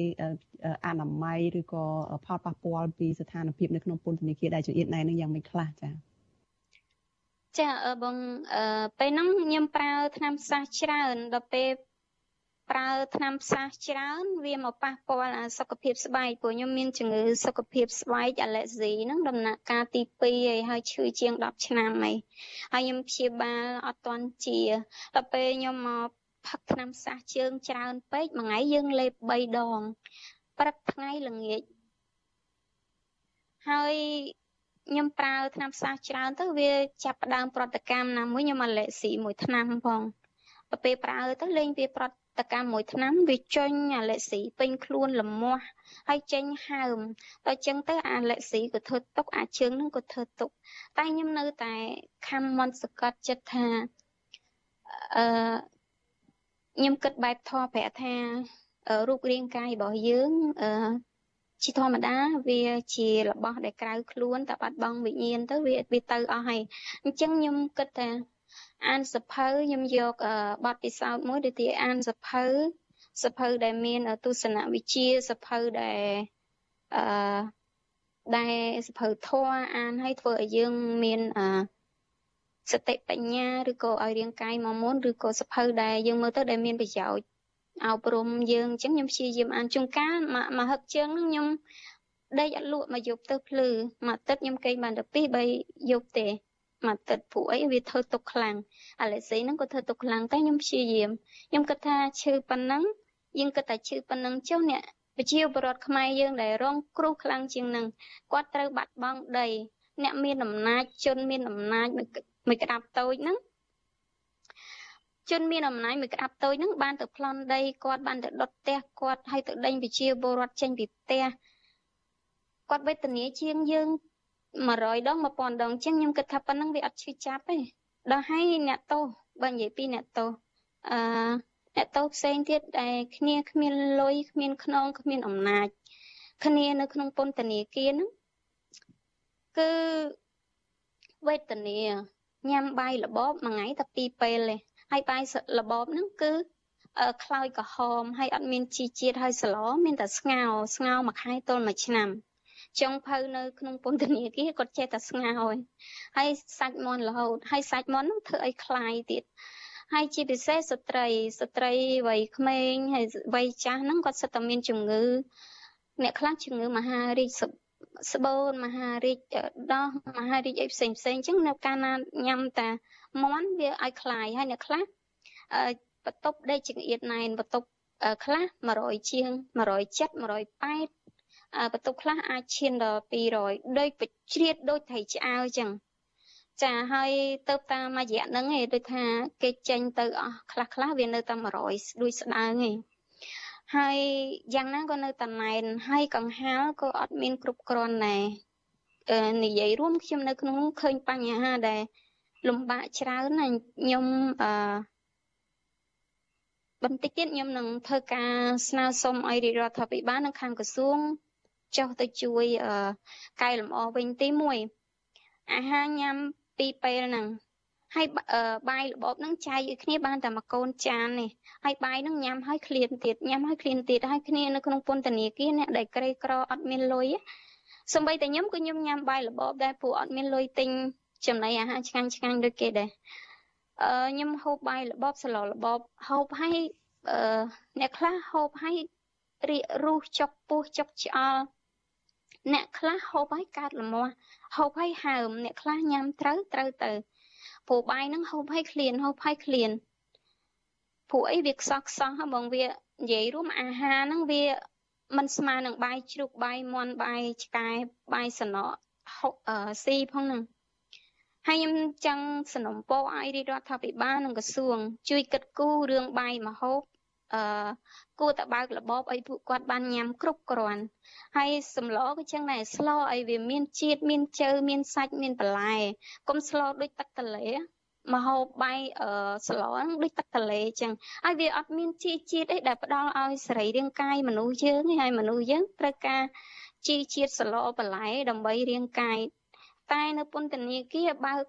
អនាម័យឬក៏ផលប៉ះពាល់ពីស្ថានភាពនៅក្នុងពន្ធនាគារដែលចង្អៀតណែនឹងយ៉ាងម៉េចខ្លះចា ចាបងពេលហ្នឹងខ្ញុំប្រើថ្នាំសាសច្រើនដល់ពេលប្រើថ្នាំផ្សះច្រើន វាមកប៉ះពាល់អាសុខភាពស្បែកព្រោះខ្ញុំមានជំងឺសុខភាពស្បែកអាឡែស៊ីហ្នឹងដំណាក់កាលទី2ហើយហើយឈឺជាង10ឆ្នាំហើយហើយខ្ញុំព្យាបាលអត់ទាន់ជាដល់ពេលខ្ញុំមកផឹកថ្នាំផ្សះជើងច្រើនពេកមួយថ្ងៃយើងលេប3ដងព្រឹកថ្ងៃល្ងាចហើយ ខ្ញុំប្រើថ្នាំផ្សះច្រើនទៅវាចាប់ផ្ដើមប្រតិកម្មណាមួយខ្ញុំអាឡែស៊ីមួយថ្នាំផងទៅពេលប្រើទៅលេងវាប្រតិកម្មមួយថ្នាំវាចេញអាឡែស៊ីពេញខ្លួនលមាស់ហើយចេញហើមដល់ចឹងទៅអាឡែស៊ីក៏ធ្វើទុកអាជើងនឹងក៏ធ្វើទុក តែខ្ញុំនៅតែខំមន្តសកត់ចិត្តថាអឺខ្ញុំគិតបែបធម៌ប្រាប់ថារូបរាងកាយរបស់យើងអឺ ជាធម្មតាវាជារបស់ដែលក្រៅខ្លួនតែបាត់បង់វិញ្ញាណទៅវាវាទៅអស់ហើយអញ្ចឹងខ្ញុំគិតថាអានសភៅខ្ញុំយកបទពិសោធន៍មួយដូចជាអានសភៅសភៅដែលមានទស្សនវិជ្ជាសភៅដែលអឺដែលសភៅធម៌អានឲ្យធ្វើឲ្យយើងមានអឺសតិបញ្ញាឬក៏ឲ្យរាងកាយមកមុនឬក៏សភៅដែលយើងមើលទៅដែលមានប្រយោជន៍ អប់រំយើងអញ្ចឹងខ្ញុំព្យាយាមអានជួនកាលមកហឹកជើងហ្នឹងខ្ញុំដេកអត់លក់មកយប់ទៅភ្លឺមួយទឹកខ្ញុំគេងបានតែ2 3យប់ទេមួយទឹកព្រោះអីវាធ្វើទុកខ្លាំងអាឡែស៊ីហ្នឹងក៏ធ្វើទុកខ្លាំងតែខ្ញុំព្យាយាមខ្ញុំគិតថាឈឺប៉ុណ្ណឹងយើងគិតថាឈឺប៉ុណ្ណឹងចុះអ្នកប្រជាពលរដ្ឋខ្មែរយើងដែលរងគ្រោះខ្លាំងជាងនឹងគាត់ត្រូវបាត់បង់ដី អ្នកមានអំណាចជនមានអំណាចមួយក្តាប់តូចហ្នឹង ជនមានអំណាចមួយក្តាប់តូចហ្នឹងបានទៅប្លន់ដីគាត់បានទៅដុតផ្ទះគាត់ហើយទៅដេញប្រជាពលរដ្ឋចេញពីផ្ទះគាត់វេទនាជាងយើង100ដង1000ដងជាងខ្ញុំគិតថាប៉ុណ្ណឹងវាអត់ឈឺចាប់ទេដល់ហើយអ្នកទោសបើនិយាយពីអ្នកទោសអឺអ្នកទោសផ្សេងទៀតដែលគ្នាគ្មានលុយគ្មានខ្នងគ្មានអំណាចគ្នានៅក្នុងពន្ធនាគារហ្នឹងគឺវេទនាញ៉ាំបាយរបបមួយថ្ងៃតែពីរពេលទេ ហើយបាយរបបហ្នឹងគឺខ្លោចក្រហមហើយអត់មានជីជាតិហើយសឡមានតែស្ងោស្ងោមួយខែទល់មួយឆ្នាំចុងភៅនៅក្នុងពន្ធនាគារគាត់ចេះតែស្ងោហើយសាច់មន់រហូតហើយសាច់មន់ហ្នឹងធ្វើឲ្យคลายទៀតហើយជាពិសេសស្ត្រីស្ត្រីវ័យក្មេងហើយវ័យចាស់ហ្នឹងគាត់សិតតែមានជំងឺអ្នកខ្លះជំងឺមហារីកស្បូនមហារីកដោះមហារីកអីផ្សេងផ្សេងអញ្ចឹងនៅកាលណាញ៉ាំតា មន់វាឲ្យคลายហើយអ្នកខ្លះបន្ទប់ដេកចង្អៀតណែនបន្ទប់ខ្លះ100ជាង170 180បន្ទប់ខ្លះអាចឈានដល់200ដូចបជ្រៀតដូចត្រីឆ្អើអញ្ចឹងចាហើយទៅតាមរយៈហ្នឹងឯងដូចថាគេចេញទៅអស់ខ្លះខ្លះវានៅតែ100ដូចស្ដើងឯងហើយយ៉ាងណាក៏នៅតែណែនហើយកង្ហាលក៏អត់មានគ្រប់គ្រាន់ដែរនិយាយរួមខ្ញុំនៅក្នុងឃើញបញ្ហាដែល លំបាកច្រើនណាខ្ញុំអឺបន្តិចទៀតខ្ញុំនឹងធ្វើការស្នើសុំឲ្យរាជរដ្ឋាភិបាលនិងខាងក្រសួងចុះទៅជួយកែលម្អវិញទី1អាហារញ៉ាំពីរពេលហ្នឹងហើយបាយរបបហ្នឹងចែកឲ្យគ្នាបានតែមួយកូនចាននេះហើយបាយហ្នឹងញ៉ាំហើយឃ្លានទៀតញ៉ាំហើយឃ្លានទៀតហើយគ្នានៅក្នុងពន្ធនាគារអ្នកដែលក្រីក្រអត់មានលុយសំបីតែខ្ញុំក៏ខ្ញុំញ៉ាំបាយរបបដែរព្រោះអត់មានលុយទិញ ចំណីអាហារឆ្ងាញ់ឆ្ងាញ់ដូចគេដែរអឺខ្ញុំហូបបាយរបបសឡរបបហូបឲ្យអឺអ្នកខ្លះហូបឲ្យរីករុះចុកពោះចុកឆ្អល់អ្នកខ្លះហូបឲ្យកើតលមាស់ហូបឲ្យហើមអ្នកខ្លះញ៉ាំត្រូវត្រូវទៅព្រោះបាយហ្នឹងហូបឲ្យឃ្លានហូបឲ្យឃ្លានព្រោះអីវាខ្សោះខ្សោះហ្មងវានិយាយរួមអាហារហ្នឹងវាมันស្មើនឹងបាយជ្រូកបាយមាន់បាយឆ្កែបាយសណក់ហុកស៊ីផងហ្នឹង ហើយខ្ញុំចង់สนំពោឲ្យរាជរដ្ឋាភិបាលនិងក្រសួង ជួយគិតគូររឿងបាយមហូបអឺគួរតែបើករបបឲ្យពួកគាត់បានញ៉ាំគ្រប់គ្រាន់ហើយសម្លក៏ចឹងដែរស្លឲ្យវាមានជាតិមានជើមានសាច់មានបន្លែកុំស្លដូចទឹកទលេមហូបបាយអឺស្លហ្នឹងដូចទឹកទលេចឹងហើយវាអត់មានជីជាតិអីដែលផ្ដល់ឲ្យសរីរាង្គកាយមនុស្សយើងហើយមនុស្សយើងត្រូវការជីជាតិស្លបន្លែដើម្បីរាងកាយ តែនៅពន្ធនាគារបើក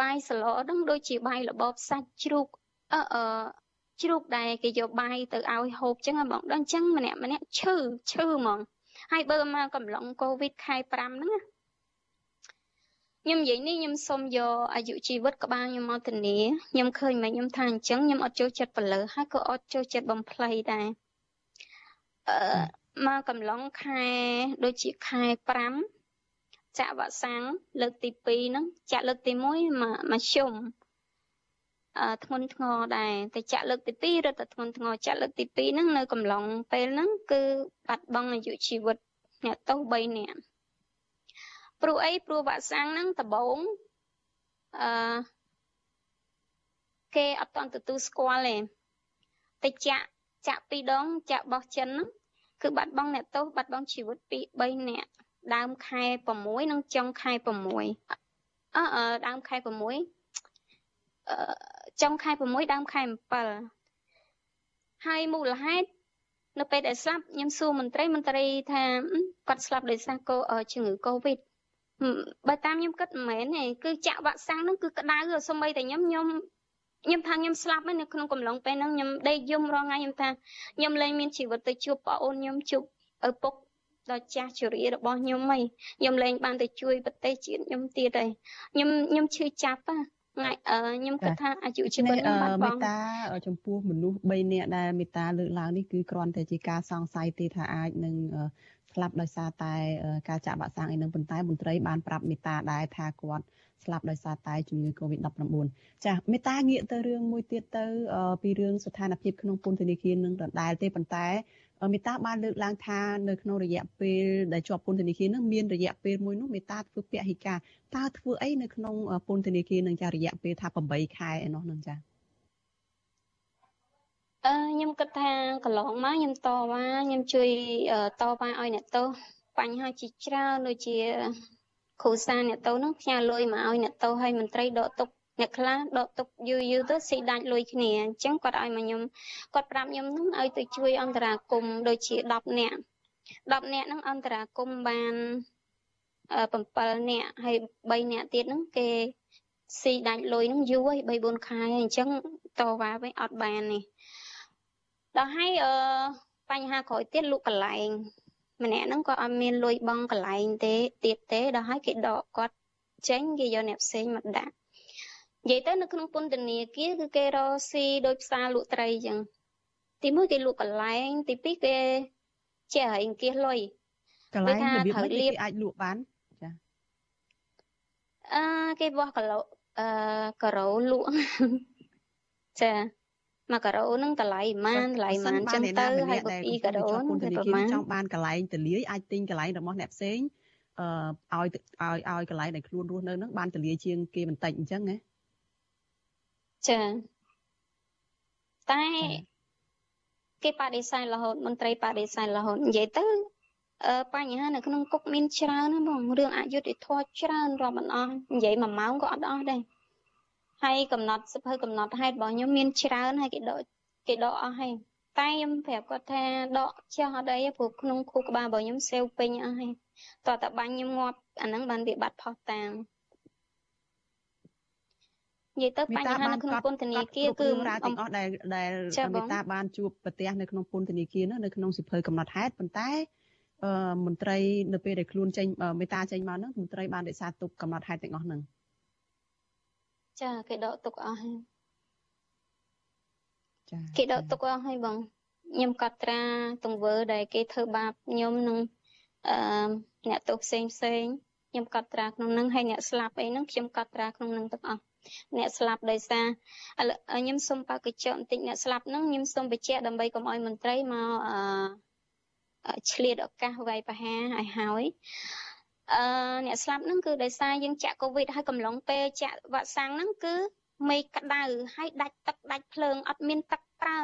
បាយសឡហ្នឹងដូចជាបាយរបបសាច់ជ្រូកអឺអឺជ្រូកដែលគេយកបាយទៅឲ្យហូបចឹងបងដល់ចឹងម្នាក់ម្នាក់ឈឺឈឺហ្មងហើយបើមកកំឡុងកូវីដខែ5ហ្នឹងខ្ញុំនិយាយនេះខ្ញុំសូមយកអាយុជីវិតក្បាលខ្ញុំមកធានាខ្ញុំឃើញមកខ្ញុំថាអញ្ចឹងខ្ញុំអត់ចូលចិត្តបលើហើយក៏អត់ចូលចិត្តបំភ្លៃដែរអឺមកកំឡុងខែដូចជាខែ5 ចាក់វ៉ាក់សាំងលើកទី2ហ្នឹងចាក់លើកទី1មកមកជុំអឺធ្ងន់ធ្ងរដែរតែចាក់លើកទី2រត់តែធ្ងន់ធ្ងរចាក់លើកទី2ហ្នឹងនៅកំឡុងពេលហ្នឹងគឺបាត់បង់អាយុជីវិតអ្នកទោស3នាក់ព្រោះអីព្រោះវ៉ាក់សាំងហ្នឹងដំបូងអឺគេអត់តន់ទទួលស្គាល់ទេតែចាក់ចាក់ពីរដងចាក់បោះចិនហ្នឹងគឺបាត់បង់អ្នកទោសបាត់បង់ជីវិតពី3នាក់ ដើមខែ6និងចុងខែ6អឺដើមខែ6អឺចុងខែ6ដើមខែ7ហើយមូលហេតុនៅពេលដែលស្លាប់ខ្ញុំសួរមន្ត្រីមន្ត្រីថាគាត់ស្លាប់ដោយសារកូជំងឺកូវីដបើតាមខ្ញុំគិតមិនមែនទេគឺចាក់វ៉ាក់សាំងហ្នឹងគឺក្តៅសូម្បីតែខ្ញុំខ្ញុំខ្ញុំថាខ្ញុំស្លាប់នៅក្នុងកំឡុងពេលហ្នឹងខ្ញុំដេកយំរាល់ថ្ងៃខ្ញុំថាខ្ញុំលែងមានជីវិតទៅជួបប្អូនខ្ញុំជួបឪពុក ដ៏ចាស់ជរារបស់ខ្ញុំហីខ្ញុំលែងបានទៅជួយប្រទេសជាតិខ្ញុំទៀតហើយខ្ញុំខ្ញុំឈឺចាប់ថ្ងៃខ្ញុំគិតថាអាយុជីវិតខ្ញុំបាត់បង់មេតាចំពោះមនុស្ស3នាក់ដែលមេតាលើកឡើងនេះគឺគ្រាន់តែជាការសង្ស័យទេថាអាចនឹងស្លាប់ដោយសារតែការចាក់វ៉ាក់សាំងអីនឹងប៉ុន្តែមន្ត្រីបានប្រាប់មេតាដែរថាគាត់ស្លាប់ដោយសារតែជំងឺ Covid-19 ចាមេតាងាកទៅរឿងមួយទៀតទៅពីរឿងស្ថានភាពក្នុងពន្ធនាគារនឹងដដែលទេប៉ុន្តែ មេតាបានលើកឡើងថានៅក្នុងរយៈពេលដែលជាប់ពន្ធនាគារនឹងមានរយៈពេលមួយនោះមេតាធ្វើពហិការតើធ្វើអីនៅក្នុងពន្ធនាគារនឹងចារយៈពេលថា8ខែឯនោះនឹងចាអឺខ្ញុំគិតថាកន្លងមកខ្ញុំតវ៉ាខ្ញុំជួយតវ៉ាឲ្យអ្នកទោសបញ្ហាជាច្រើនដូចជាគ្រូសាអ្នកទោសនោះផ្ញើលុយមកឲ្យអ្នកទោសឲ្យមន្ត្រីដកទុក អ្នកខ្លះដកទុកយូរយូរទៅស៊ីដាច់លុយគ្នាអញ្ចឹងគាត់ឲ្យមកខ្ញុំគាត់ប្រាប់ខ្ញុំហ្នឹងឲ្យទៅជួយអន្តរាគមដូចជា10នាក់10នាក់ហ្នឹងអន្តរាគមបាន7នាក់ហើយ3នាក់ទៀតហ្នឹងគេស៊ីដាច់លុយហ្នឹងយូរហើយ3 4ខែហើយអញ្ចឹងតវ៉ាវិញអត់បាននេះដល់ហើយអឺបញ្ហាក្រោយទៀតលក់កន្លែងម្នាក់ហ្នឹងក៏អត់មានលុយបង់កន្លែងទេទៀតទេដល់ហើយគេដកគាត់ចេញគេយកអ្នកផ្សេងមកដាក់ និយាយទៅនៅក្នុងពន្ធនាគារគឺគេរកស៊ីដោយផ្សារលក់ត្រីអញ្ចឹងទីមួយគេលក់កន្លែង ទីពីរគេជាហិងគៀសលុយកន្លែងរបៀបមិនគេអាចលក់បានចាអឺគេបោះគីឡូអឺការ៉ូលក់ចាមកការ៉ូហ្នឹងតម្លៃប៉ុន្មានតម្លៃប៉ុន្មានចឹងទៅហើយបើពីការ៉ូហ្នឹងគឺប្រហែលចង់បានកន្លែងតលាយអាចទិញកន្លែងរបស់អ្នកផ្សេងអឺឲ្យឲ្យឲ្យកន្លែងដែលខ្លួនរស់នៅហ្នឹងបានតលាយជាងគេបន្តិចអញ្ចឹងណា ចាតែគេបដិសេធរហូតមន្ត្រីបដិសេធរហូតនិយាយទៅអឺបញ្ហានៅក្នុងគុកមានច្រើនណាបងរឿងអយុត្តិធម៌ច្រើនរាប់មិនអស់និយាយ1ម៉ោងក៏អត់អស់ដែរហើយកំណត់សិភៅកំណត់ហេតុរបស់ខ្ញុំមានច្រើនហើយគេដកគេដកអស់ហើយតែខ្ញុំប្រាប់គាត់ថាដកចាស់អត់អីព្រោះក្នុងខួរក្បាលរបស់ខ្ញុំសេវពេញអស់ហើយតោះតែបាញ់ខ្ញុំងាប់អាហ្នឹងបានវាបាត់ផុសតាម និយាយទៅបញ្ហានៅក្នុងពន្ធនាគារគឺរាទាំងអស់ដែលដែលមេតាបានជួបប្រទេសនៅក្នុងពន្ធនាគារនោះនៅក្នុងសិភៅកំណត់ហេតុប៉ុន្តែអឺមន្ត្រីនៅពេលដែលខ្លួនចេញមេតាចេញមកហ្នឹងមន្ត្រីបានរក្សាទុកកំណត់ហេតុទាំងអស់ហ្នឹងចាគេដកទុកអស់ហើយចាគេដកទុកអស់ហើយបងខ្ញុំកត់ត្រាទង្វើដែលគេធ្វើបាបខ្ញុំនឹងអឺអ្នកទោសផ្សេងផ្សេងខ្ញុំកត់ត្រាក្នុងនឹងហើយអ្នកស្លាប់អីហ្នឹងខ្ញុំកត់ត្រាក្នុងនឹងទាំងអស់ អ្នកស្លាប់ដោយសារខ្ញុំសូមបើកញ្ចក់បន្តិចអ្នកស្លាប់ហ្នឹងខ្ញុំសូមបញ្ជាក់ដើម្បីកុំឲ្យមន្ត្រីមកអឺឆ្លៀតឱកាសវាយប្រហារឲ្យហើយអឺអ្នកស្លាប់ហ្នឹងគឺដោយសារយើងចាក់កូវីដហើយកំឡុងពេលចាក់វ៉ាក់សាំងហ្នឹងគឺមេឃក្តៅហើយដាច់ទឹកដាច់ភ្លើងអត់មានទឹកប្រើ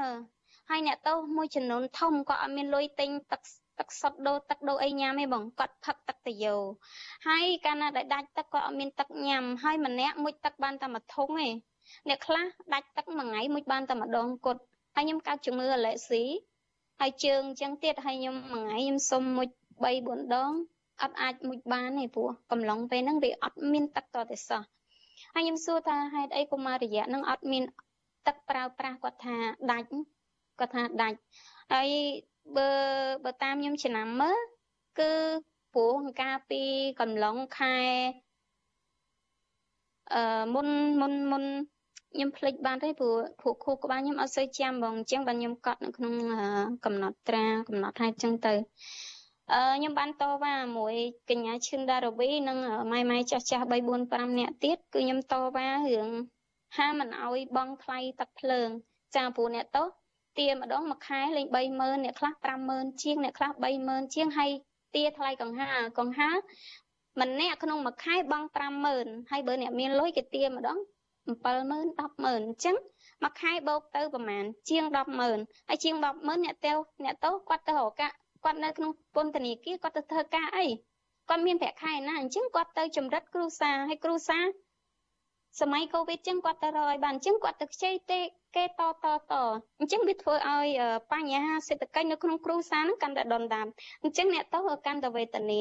ហើយអ្នកទោសមួយចំនួនធំក៏អត់មានលុយទិញទឹក ទឹកសុទ្ធដូរទឹកដូរអីញ៉ាំទេបងគាត់ផឹកទឹកតាយោហើយកាលណាដែលដាច់ទឹកគាត់អត់មានទឹកញ៉ាំហើយម្នាក់មួយទឹកបានតែមួយធុងទេអ្នកខ្លះដាច់ទឹកមួយថ្ងៃមួយបានតែម្ដងគត់ហើយខ្ញុំកើតជំងឺអាឡែស៊ីហើយជើងអញ្ចឹងទៀតហើយខ្ញុំមួយថ្ងៃខ្ញុំសុំមួយ3 4ដងអត់អាចមុជបានទេព្រោះកំឡុងពេលហ្នឹងវាអត់មានទឹកតតែសោះហើយខ្ញុំសួរថាហេតុអីកុមាររយៈហ្នឹងអត់មានទឹកប្រើប្រាស់គាត់ថាដាច់គាត់ថាដាច់ហើយ បើបើតាមខ្ញុំចំណាំមើលគឺព្រោះកាលពីកំឡុងខែអឺមុនមុនមុនខ្ញុំភ្លេចបានទេព្រោះព្រោះខួរក្បាលខ្ញុំអត់សូវចាំបងអញ្ចឹងបានខ្ញុំកត់នៅក្នុងកំណត់ត្រាកំណត់ហេតុអញ្ចឹងទៅអឺខ្ញុំបានតវ៉ាមួយកញ្ញាឈឹងដារវីនិងម៉ែម៉ែចាស់ចាស់3 4 5នាក់ទៀតគឺខ្ញុំតវ៉ារឿងហាមិនអោយបងថ្លៃទឹកភ្លើងចាព្រោះអ្នកតោះ ទាម្ដងមួយខែលេង30000អ្នកខ្លះ50000ជាងអ្នកខ្លះ30000ជាងហើយទាថ្លៃកង្ហាកង្ហាម្នាក់ក្នុងមួយខែបង់50000ហើយបើអ្នកមានលុយគេទាម្ដង70000 100,000អញ្ចឹងមួយខែបូកទៅប្រហែលជាង100,000ហើយជាង100,000អ្នកទៅអ្នកទៅគាត់ទៅរកកាគាត់នៅក្នុងពន្ធនាគារគាត់ទៅធ្វើការអីគាត់មានប្រាក់ខែណាអញ្ចឹងគាត់ទៅចម្រិតគ្រូសាហើយគ្រូសា សម័យកូវីដចឹងគាត់ទៅរកឲ្យបានអញ្ចឹងគាត់ទៅខ្ចីទេគេតតតអញ្ចឹងវាធ្វើឲ្យបញ្ហាសេដ្ឋកិច្ចនៅក្នុងគ្រួសារហ្នឹងកាន់តែដុនដាបអញ្ចឹងអ្នកទៅកាន់តែវេទនា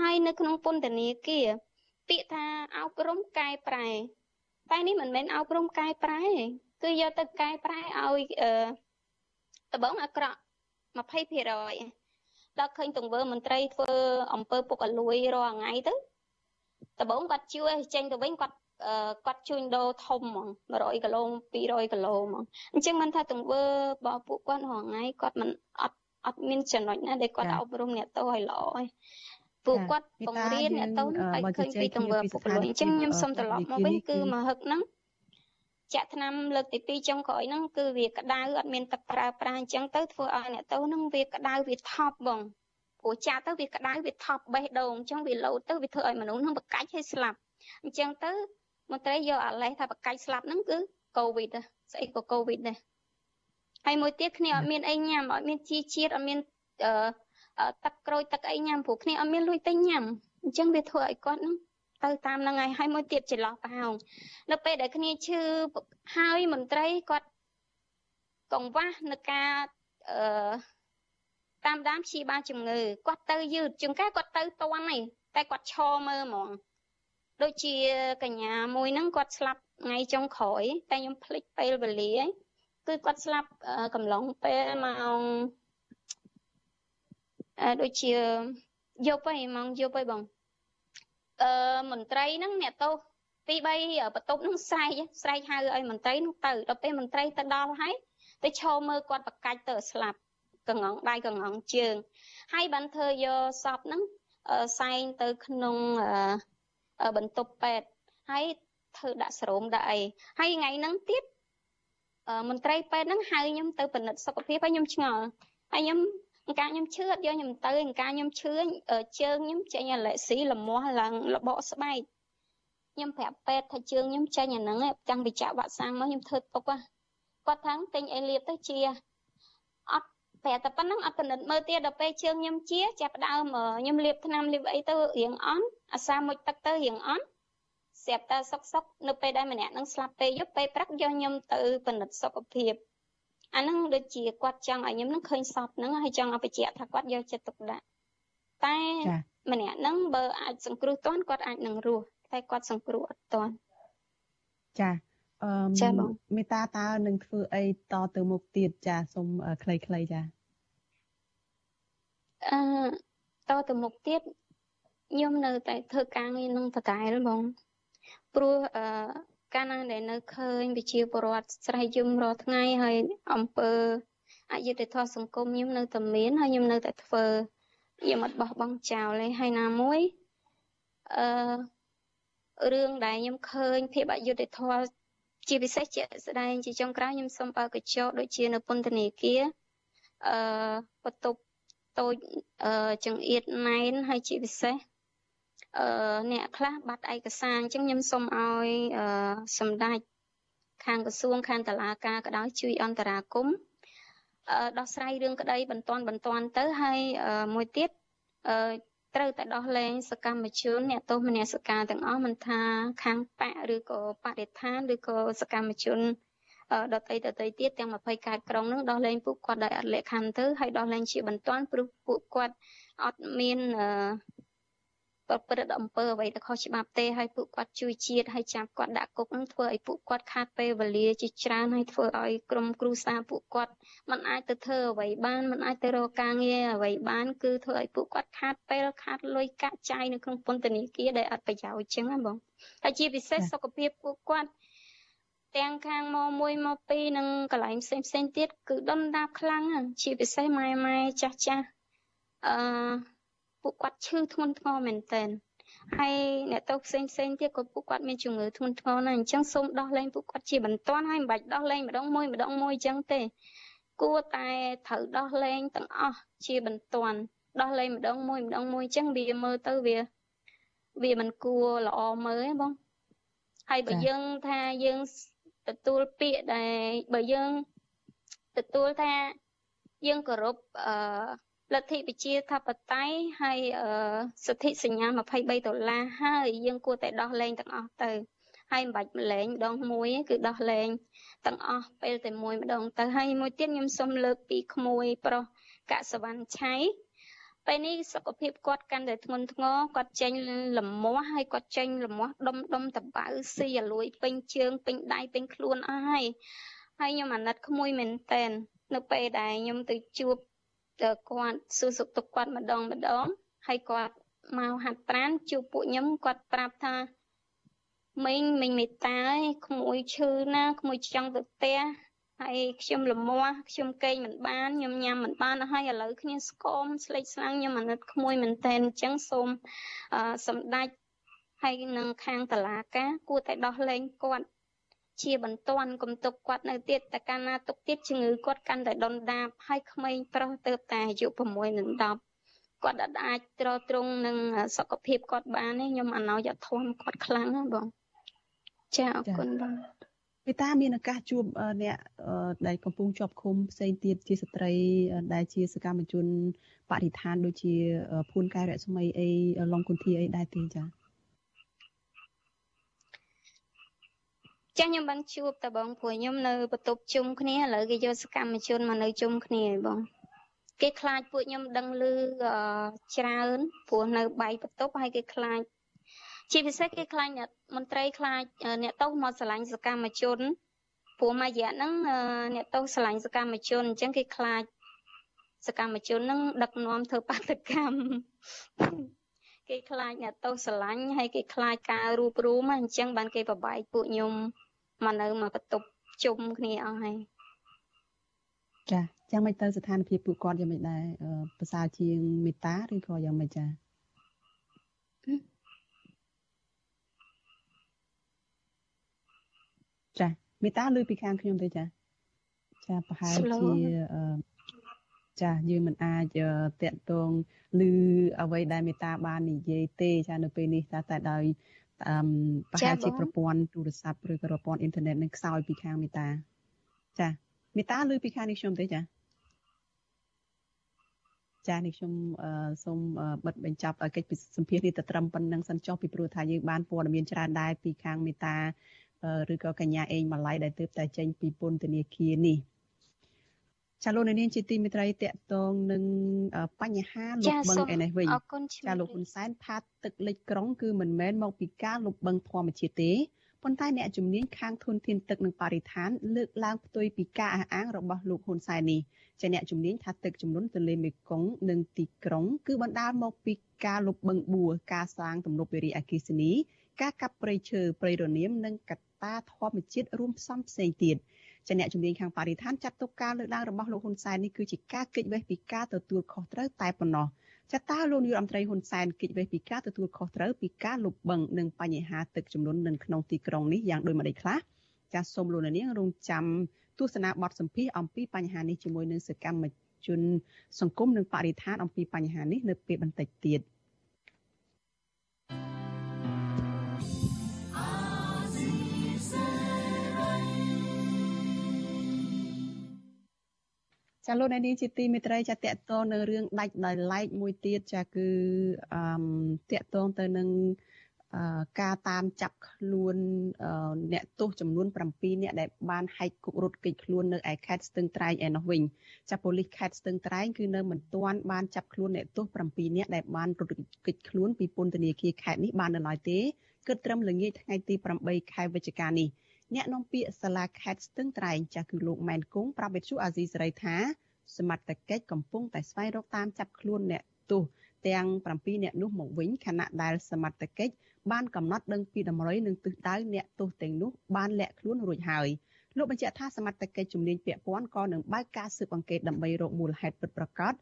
ហើយនៅក្នុងពន្ធនាគារពាក្យថាអប់រំកែប្រែតែនេះមិនមែនអប់រំកែប្រែគឺយកទៅកែប្រែឲ្យអឺដបងអាក្រក់20%ដល់ឃើញទង្វើមន្ត្រីធ្វើអំពើពុករលួយរាល់ថ្ងៃទៅដបងគាត់ជួយចេញទៅវិញគាត់ គាត់ជួញដូរធំហ្មង100គីឡូ200គីឡូហ្មងអញ្ចឹងមិនថាទង្វើរបស់ពួកគាត់រាល់ថ្ងៃគាត់មិនអត់អត់មានចំណុចណាដែលគាត់អប់រំអ្នកតោឲ្យល្អឯងពួកគាត់បង្រៀនអ្នកតូនឲ្យឃើញពីទង្វើពុករលួយអញ្ចឹងខ្ញុំសូមត្រឡប់មកវិញគឺមកហឹកហ្នឹងចាក់ថ្នាំលើកទី2ចុងក្រោយហ្នឹងគឺវាក្តៅអត់មានទឹកប្រើប្រាស់អញ្ចឹងទៅធ្វើឲ្យអ្នកតូនហ្នឹងវាក្តៅវាថប់បងព្រោះចាក់ទៅវាក្តៅវាថប់បេះដូងអញ្ចឹងវាលោតទៅវាធ្វើឲ្យមនុស្សហ្នឹងបកាច់ឲ្យស្លាប់អញ្ចឹងទៅ មន្ត្រីយកអាលេសថាបកាច់ស្លាប់ហ្នឹងគឺកូវីដស្អីក៏កូវីដដែរហើយមួយទៀតគ្នាអត់មានអីញ៉ាំអត់មានជីជាតិអត់មានអឺទឹកក្រូចទឹកអីញ៉ាំព្រោះគ្នាអត់មានលុយទៅញ៉ាំអញ្ចឹងវាធ្វើឲ្យគាត់ហ្នឹងទៅតាមហ្នឹងហើយហើយមួយទៀតចន្លោះប្រហោងនៅពេលដែលគ្នាឈឺហើយមន្ត្រីគាត់កង្វះនៅការអឺតាមដានព្យាបាលជំងឺគាត់ទៅយឺតជាងការគាត់ទៅតន់ហើយតែគាត់ឈរមើលហ្មង ដូចជាកញ្ញាមួយហ្នឹងគាត់ស្លាប់ថ្ងៃចុងក្រោយតែខ្ញុំភ្លេចពេលវេលាគឺគាត់ស្លាប់កំឡុងពេលម៉ោងដូចជាយប់ហើយម៉ោងយប់ហើយបងអឺមន្ត្រីហ្នឹងអ្នកទោសពី3បន្ទប់ហ្នឹងស្រែកស្រែកហៅឲ្យមន្ត្រីហ្នឹងទៅដល់ពេលមន្ត្រីទៅដល់ហើយទៅឈរមើលគាត់បកាច់ទៅស្លាប់កងងដៃកងងជើងហើយបានធ្វើយកសពហ្នឹងសែងទៅក្នុង បន្ទប់ពេទ្យហើយធ្វើដាក់ស្រោមដាក់អីហើយថ្ងៃហ្នឹងទៀតមន្ត្រីពេទ្យហ្នឹងហៅខ្ញុំទៅពិនិត្យសុខភាពហើយខ្ញុំឆ្ងល់ហើយខ្ញុំអង្ការខ្ញុំឈឺអត់យកខ្ញុំទៅអង្ការខ្ញុំឈឺជើងខ្ញុំចេញអាឡែស៊ីលមាស់ឡើងលបកស្បែកខ្ញុំប្រាប់ពេទ្យថាជើងខ្ញុំចេញអាហ្នឹងតាំងពីចាក់វ៉ាក់សាំងមកខ្ញុំធ្វើទុកគាត់ថាទិញអីលាបទៅជាអត់ ប្រាប់តែប៉ុណ្្នឹងអត់ពិនិត្យមើលទៀតដល់ពេលជើងខ្ញុំជាចាប់ដើមខ្ញុំលាបថ្នាំលាបអីទៅរៀងអន់អាសាមុជទឹកទៅរៀងអន់ស្រាប់តែសុកសុកនៅពេលដែលម្នាក់នឹងស្លាប់ពេលយប់ពេលព្រឹកយកខ្ញុំទៅពិនិត្យសុខភាពអាហ្នឹងដូចជាគាត់ចង់ឲ្យខ្ញុំនឹងឃើញសពហ្នឹងហើយចង់ឲ្យបញ្ជាក់ថាគាត់យកចិត្តទុកដាក់តែម្នាក់ហ្នឹងបើអាចសង្គ្រោះទាន់គាត់អាចនឹងរស់តែគាត់សង្គ្រោះអត់ទាន់ចាអឺ ចាបងមេតាតើនឹងធ្វើអីតទៅមុខទៀតចាសូមខ្លីៗចាអឺតទៅមុខទៀតខ្ញុំនៅតែធ្វើការងារនឹងបតែលបងព្រោះអឺកាលណាដែលនៅឃើញវិជាពរដ្ឋស្រ័យយំរាល់ថ្ងៃហើយអង្គើអយុធធម៌សង្គមខ្ញុំនៅតែមានហើយខ្ញុំនៅតែធ្វើខ្ញុំអត់បោះបង់ចោលទេហើយណាមួយអឺរឿងដែលខ្ញុំឃើញភាពអយុធធម៌ ជាពិសេសជាស្ដែងជាចុងក្រោយខ្ញុំសូមបើកញ្ចក់ដូចជានៅពន្ធនាគារអឺបន្ទប់តូចអឺចង្អៀតណែនហើយជាពិសេសអឺអ្នកខ្លះបាត់ឯកសារអញ្ចឹងខ្ញុំសូមឲ្យអឺសម្ដេចខាងក្រសួងខាងតឡាការក៏ដោយជួយអន្តរាគមអឺដោះស្រាយរឿងក្តីបន្ទាន់បន្ទាន់ទៅហើយមួយទៀតអឺ ត្រូវតែដោះលែងសកម្មជនអ្នកទោសមនសិការទាំងអស់មិនថាខាងបកឬក៏បរិស្ថានឬក៏សកម្មជនដតីដតីទៀតទាំង20ខេត្តក្រុងនឹងដោះលែងពួកគាត់ដោយអត់លក្ខខណ្ឌទៅហើយដោះលែងជាបន្ទាន់ព្រោះពួកគាត់អត់មាន ប្រព្រឹត្តអំពើអ្វីទៅខុសច្បាប់ទេហើយពួកគាត់ជួយជាតិហើយចាប់គាត់ដាក់គុកនឹងធ្វើឲ្យពួកគាត់ខាតពេលវេលាជាច្រើនហើយធ្វើឲ្យក្រុមគ្រួសារពួកគាត់មិនអាចទៅធ្វើអ្វីបានមិនអាចទៅរកការងារអ្វីបានគឺធ្វើឲ្យពួកគាត់ខាតពេលខាតលុយកាក់ចាយនៅក្នុងពន្ធនាគារដែលអត់ប្រយោជន៍ចឹងណាបងហើយជាពិសេសសុខភាពពួកគាត់ទាំងខាងមកមួយមកពីរនិងកន្លែងផ្សេងផ្សេងទៀតគឺដុនដាបខ្លាំងជាពិសេសម៉ែម៉ែចាស់ចាស់អឺ ពួកគាត់ឈឺធ្ងន់ធ្ងរមែនតើហើយអ្នកទោសផ្សេងផ្សេងទៀតក៏ពួកគាត់មានជំងឺធ្ងន់ធ្ងរណាស់អញ្ចឹងសូមដោះលែងពួកគាត់ជាបន្ទាន់ហើយមិនបាច់ដោះលែងម្ដងមួយម្ដងមួយអញ្ចឹងទេ គួរតែត្រូវដោះលែងទាំងអស់ជាបន្ទាន់ដោះលែងម្ដងមួយម្ដងមួយអញ្ចឹងវាមើលទៅវាវាមិនគួរល្អមើលទេបងហើយបើយើងថាយើងទទួលពាក្យដែលបើយើងទទួលថាយើងគោរពអឺ លទ្ធិប្រជាធិបតេយ្យហើយសិទ្ធិសញ្ញា23ដុល្លារហើយយើងគួរតែដោះលែងទាំងអស់ទៅហើយមិនបាច់ម្លែងម្ដងមួយគឺដោះលែងទាំងអស់ពេលតែមួយម្ដងទៅហើយមួយទៀតខ្ញុំសូមលើកពីក្មួយប្រុសកសវណ្ណឆៃពេលនេះសុខភាពគាត់កាន់តែធ្ងន់ធ្ងរគាត់ចេញលមាស់ហើយគាត់ចេញលមាស់ដុំដុំតបៅស៊ីអាលួយពេញជើងពេញដៃពេញខ្លួនអស់ហើយហើយខ្ញុំអាណិតក្មួយមែនតែននៅពេលដែលខ្ញុំទៅជួប គាត់សួរសុខទុក្ខគាត់ម្ដងម្ដងហើយគាត់មកហាត់ប្រាណជួបពួកខ្ញុំគាត់ប្រាប់ថាមីងមីងមេតាឯងក្មួយឈឺណាក្មួយចង់ទៅផ្ទះហើយខ្ញុំលមាស់ខ្ញុំកេងមិនបានខ្ញុំញ៉ាំមិនបានហើយឥឡូវគ្នាស្គមស្លេកស្លាំងខ្ញុំអាណិតក្មួយមែនតែនអញ្ចឹងសូមសម្ដេចហើយនឹងខាងតឡាការគួរតែដោះលែងគាត់ ជាបន្ទាន់កុំទុកគាត់នៅទៀតតែកាលណាទុកទៀតជំងឺគាត់កាន់តែដុនដាបហើយក្មេងប្រុសទៅតែអាយុ6និង10គាត់អាចត្រត្រង់នឹងសុខភាពគាត់បានទេខ្ញុំអនុញ្ញាតធំគាត់ខ្លាំងណាបងចាអរគុណបងមេតាមានឱកាសជួបអ្នកដែលកំពុងជាប់ឃុំផ្សេងទៀតជាស្ត្រីដែលជាសកម្មជនបរិស្ថានដូចជាភួនកែរស្មីអីឡុងគុន្ធាអីដែរទេចា៎ ចាស់ខ្ញុំបានជួបតបងព្រោះខ្ញុំនៅបន្ទប់ជុំគ្នាឥឡូវគេយកសកម្មជនមកនៅជុំគ្នាឯងបងគេខ្លាចពួកខ្ញុំដឹងឮច្រើនព្រោះនៅបែកបន្ទប់ហើយគេខ្លាចជាពិសេសគេខ្លាចអ្នកមន្ត្រីខ្លាចអ្នកទោសមកឆ្លាញ់សកម្មជនព្រោះមួយរយៈហ្នឹងអ្នកទោសឆ្លាញ់សកម្មជនអញ្ចឹងគេខ្លាចសកម្មជនហ្នឹងដឹកនាំធ្វើបាតកម្មគេខ្លាចអ្នកទោសឆ្លាញ់ហើយគេខ្លាចការរួបរួមអញ្ចឹងបានគេប្របែកពួកខ្ញុំ មកនៅមកបន្ទប់ជុំគ្នាអស់ហើយចាយ៉ាងម៉េចទៅស្ថានភាពពួកគាត់យ៉ាងម៉េចដែរប្រសើរជាងមេតាឬក៏យ៉ាងម៉េចចាចាមេតាលើពីខាងខ្ញុំទេចាចាប្រហែលជាចាយើងមិនអាចតាក់ទងឬអ្វីដែលមេតាបាននិយាយទេចានៅពេលនេះតែតែដោយអឺ ប្រហែលជាប្រព័ន្ធទូរស័ព្ទឬក៏ប្រព័ន្ធអ៊ីនធឺណិតនឹងខ្សោយពីខាងមេតាចាមេតាលើពីខាងនេះខ្ញុំទេចាចានេះខ្ញុំសូមបិទបញ្ចប់កិច្ចសម្ភាសន៍នេះទៅត្រឹមប៉ុណ្្នឹងសិនចុះពីព្រោះថាយើងបានព័ត៌មានច្រើនដែរពីខាងមេតាឬក៏កញ្ញាអេងម៉ាឡៃដែលទើបតែចេញពីពន្ធនាគារនេះ ចាលោកនាងជាទីមេត្រីតកតងនឹងបញ្ហាលុបបឹងឯនេះវិញចាលោកហ៊ុនសែនថាទឹកលិចក្រុងគឺមិនមែនមកពីការលុបបឹងធម្មជាតិទេប៉ុន្តែអ្នកជំនាញខាងធនធានទឹកនិងបរិស្ថានលើកឡើងផ្ទុយពីការអះអាងរបស់លោកហ៊ុនសែននេះចាអ្នកជំនាញថាទឹកចំនួនទន្លេមេគង្គនិងទីក្រុង គឺបណ្ដាលមកពីការលុបបឹងបួរការសាងទំនប់វារីអគ្គិសនី ការកាប់ព្រៃឈើព្រៃរនាមនិងកត្តាធម្មជាតិរួមផ្សំផ្សេងទៀត ចាអ្នកជំនាញខាងបរិស្ថានចាត់ទុកការលើកឡើងរបស់លោកហ៊ុនសែននេះគឺជាការគេចវេះពីការទទួលខុសត្រូវតែប៉ុណ្ណោះចាតើលោកនាយរដ្ឋមន្ត្រីហ៊ុនសែនគេចវេះពីការទទួលខុសត្រូវពីការលុបបង្កនិងបញ្ហាទឹកចំនួននៅក្នុងទីក្រុងនេះយ៉ាងដូចម្តេចខ្លះចាសសូមលោកនាងរងចាំទស្សនាបទសម្ភាសអំពីបញ្ហានេះជាមួយនឹងសកម្មជនសង្គមនិងបរិស្ថានអំពីបញ្ហានេះនៅពេលបន្តិចទៀត។ ចាលោកនាងជាទីមេត្រីចាតកតនៅរឿងដាច់ដោយឡែកមួយទៀតចាគឺអឺតកតងទៅនឹងការតាមចាប់ខ្លួនអ្នកទោសចំនួន7អ្នកដែលបានហែកគុករត់គេចខ្លួននៅឯខេត្តស្ទឹងត្រែងឯនោះវិញចាប់ប៉ូលីសខេត្តស្ទឹងត្រែងគឺនៅមិនទាន់បានចាប់ខ្លួនអ្នកទោស7អ្នកដែលបានរត់គេចខ្លួនពីពន្ធនាគារខេត្តនេះបាននៅឡើយទេគិតត្រឹមល្ងាចថ្ងៃទី8ខែវិច្ឆិកានេះ អ្នកនាំពាក្យសាលាខេត្តស្ទឹងត្រែងចាស់គឺលោកម៉ែនគង់ប្រាប់វិទ្យុអាស៊ីសេរីថាសមត្ថកិច្ចកំពុងតែស្វែងរកតាមចាប់ខ្លួនអ្នកទោសទាំង7អ្នកនោះមកវិញខណៈដែលសមត្ថកិច្ចបានកំណត់ដឹងពីតម្រុយនិងទិសដៅអ្នកទោសទាំងនោះបានលាក់ខ្លួនរួចហើយលោកបញ្ជាក់ថាសមត្ថកិច្ចជំនាញពាក់ព័ន្ធក៏នឹងបើកការស៊ើបអង្កេតដើម្បីរកមូលហេតុពិតប្រាកដ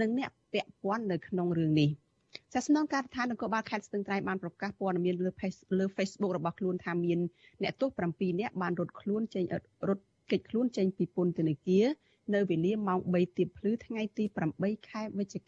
និងអ្នកពាក់ព័ន្ធនៅក្នុងរឿងនេះ សាសនងការដ្ឋាននគរបាលខេត្តស្ទឹងត្រែងបានប្រកាសព័ត៌មានលើលើ Facebook របស់ខ្លួនថាមានអ្នកទោស7នាក់បានរត់ខ្លួនចេញរត់គេចខ្លួនចេញពីពន្ធនាគារនៅវេលាម៉ោង3ទៀបភ្លឺថ្ងៃទី8ខែវិច្ឆិ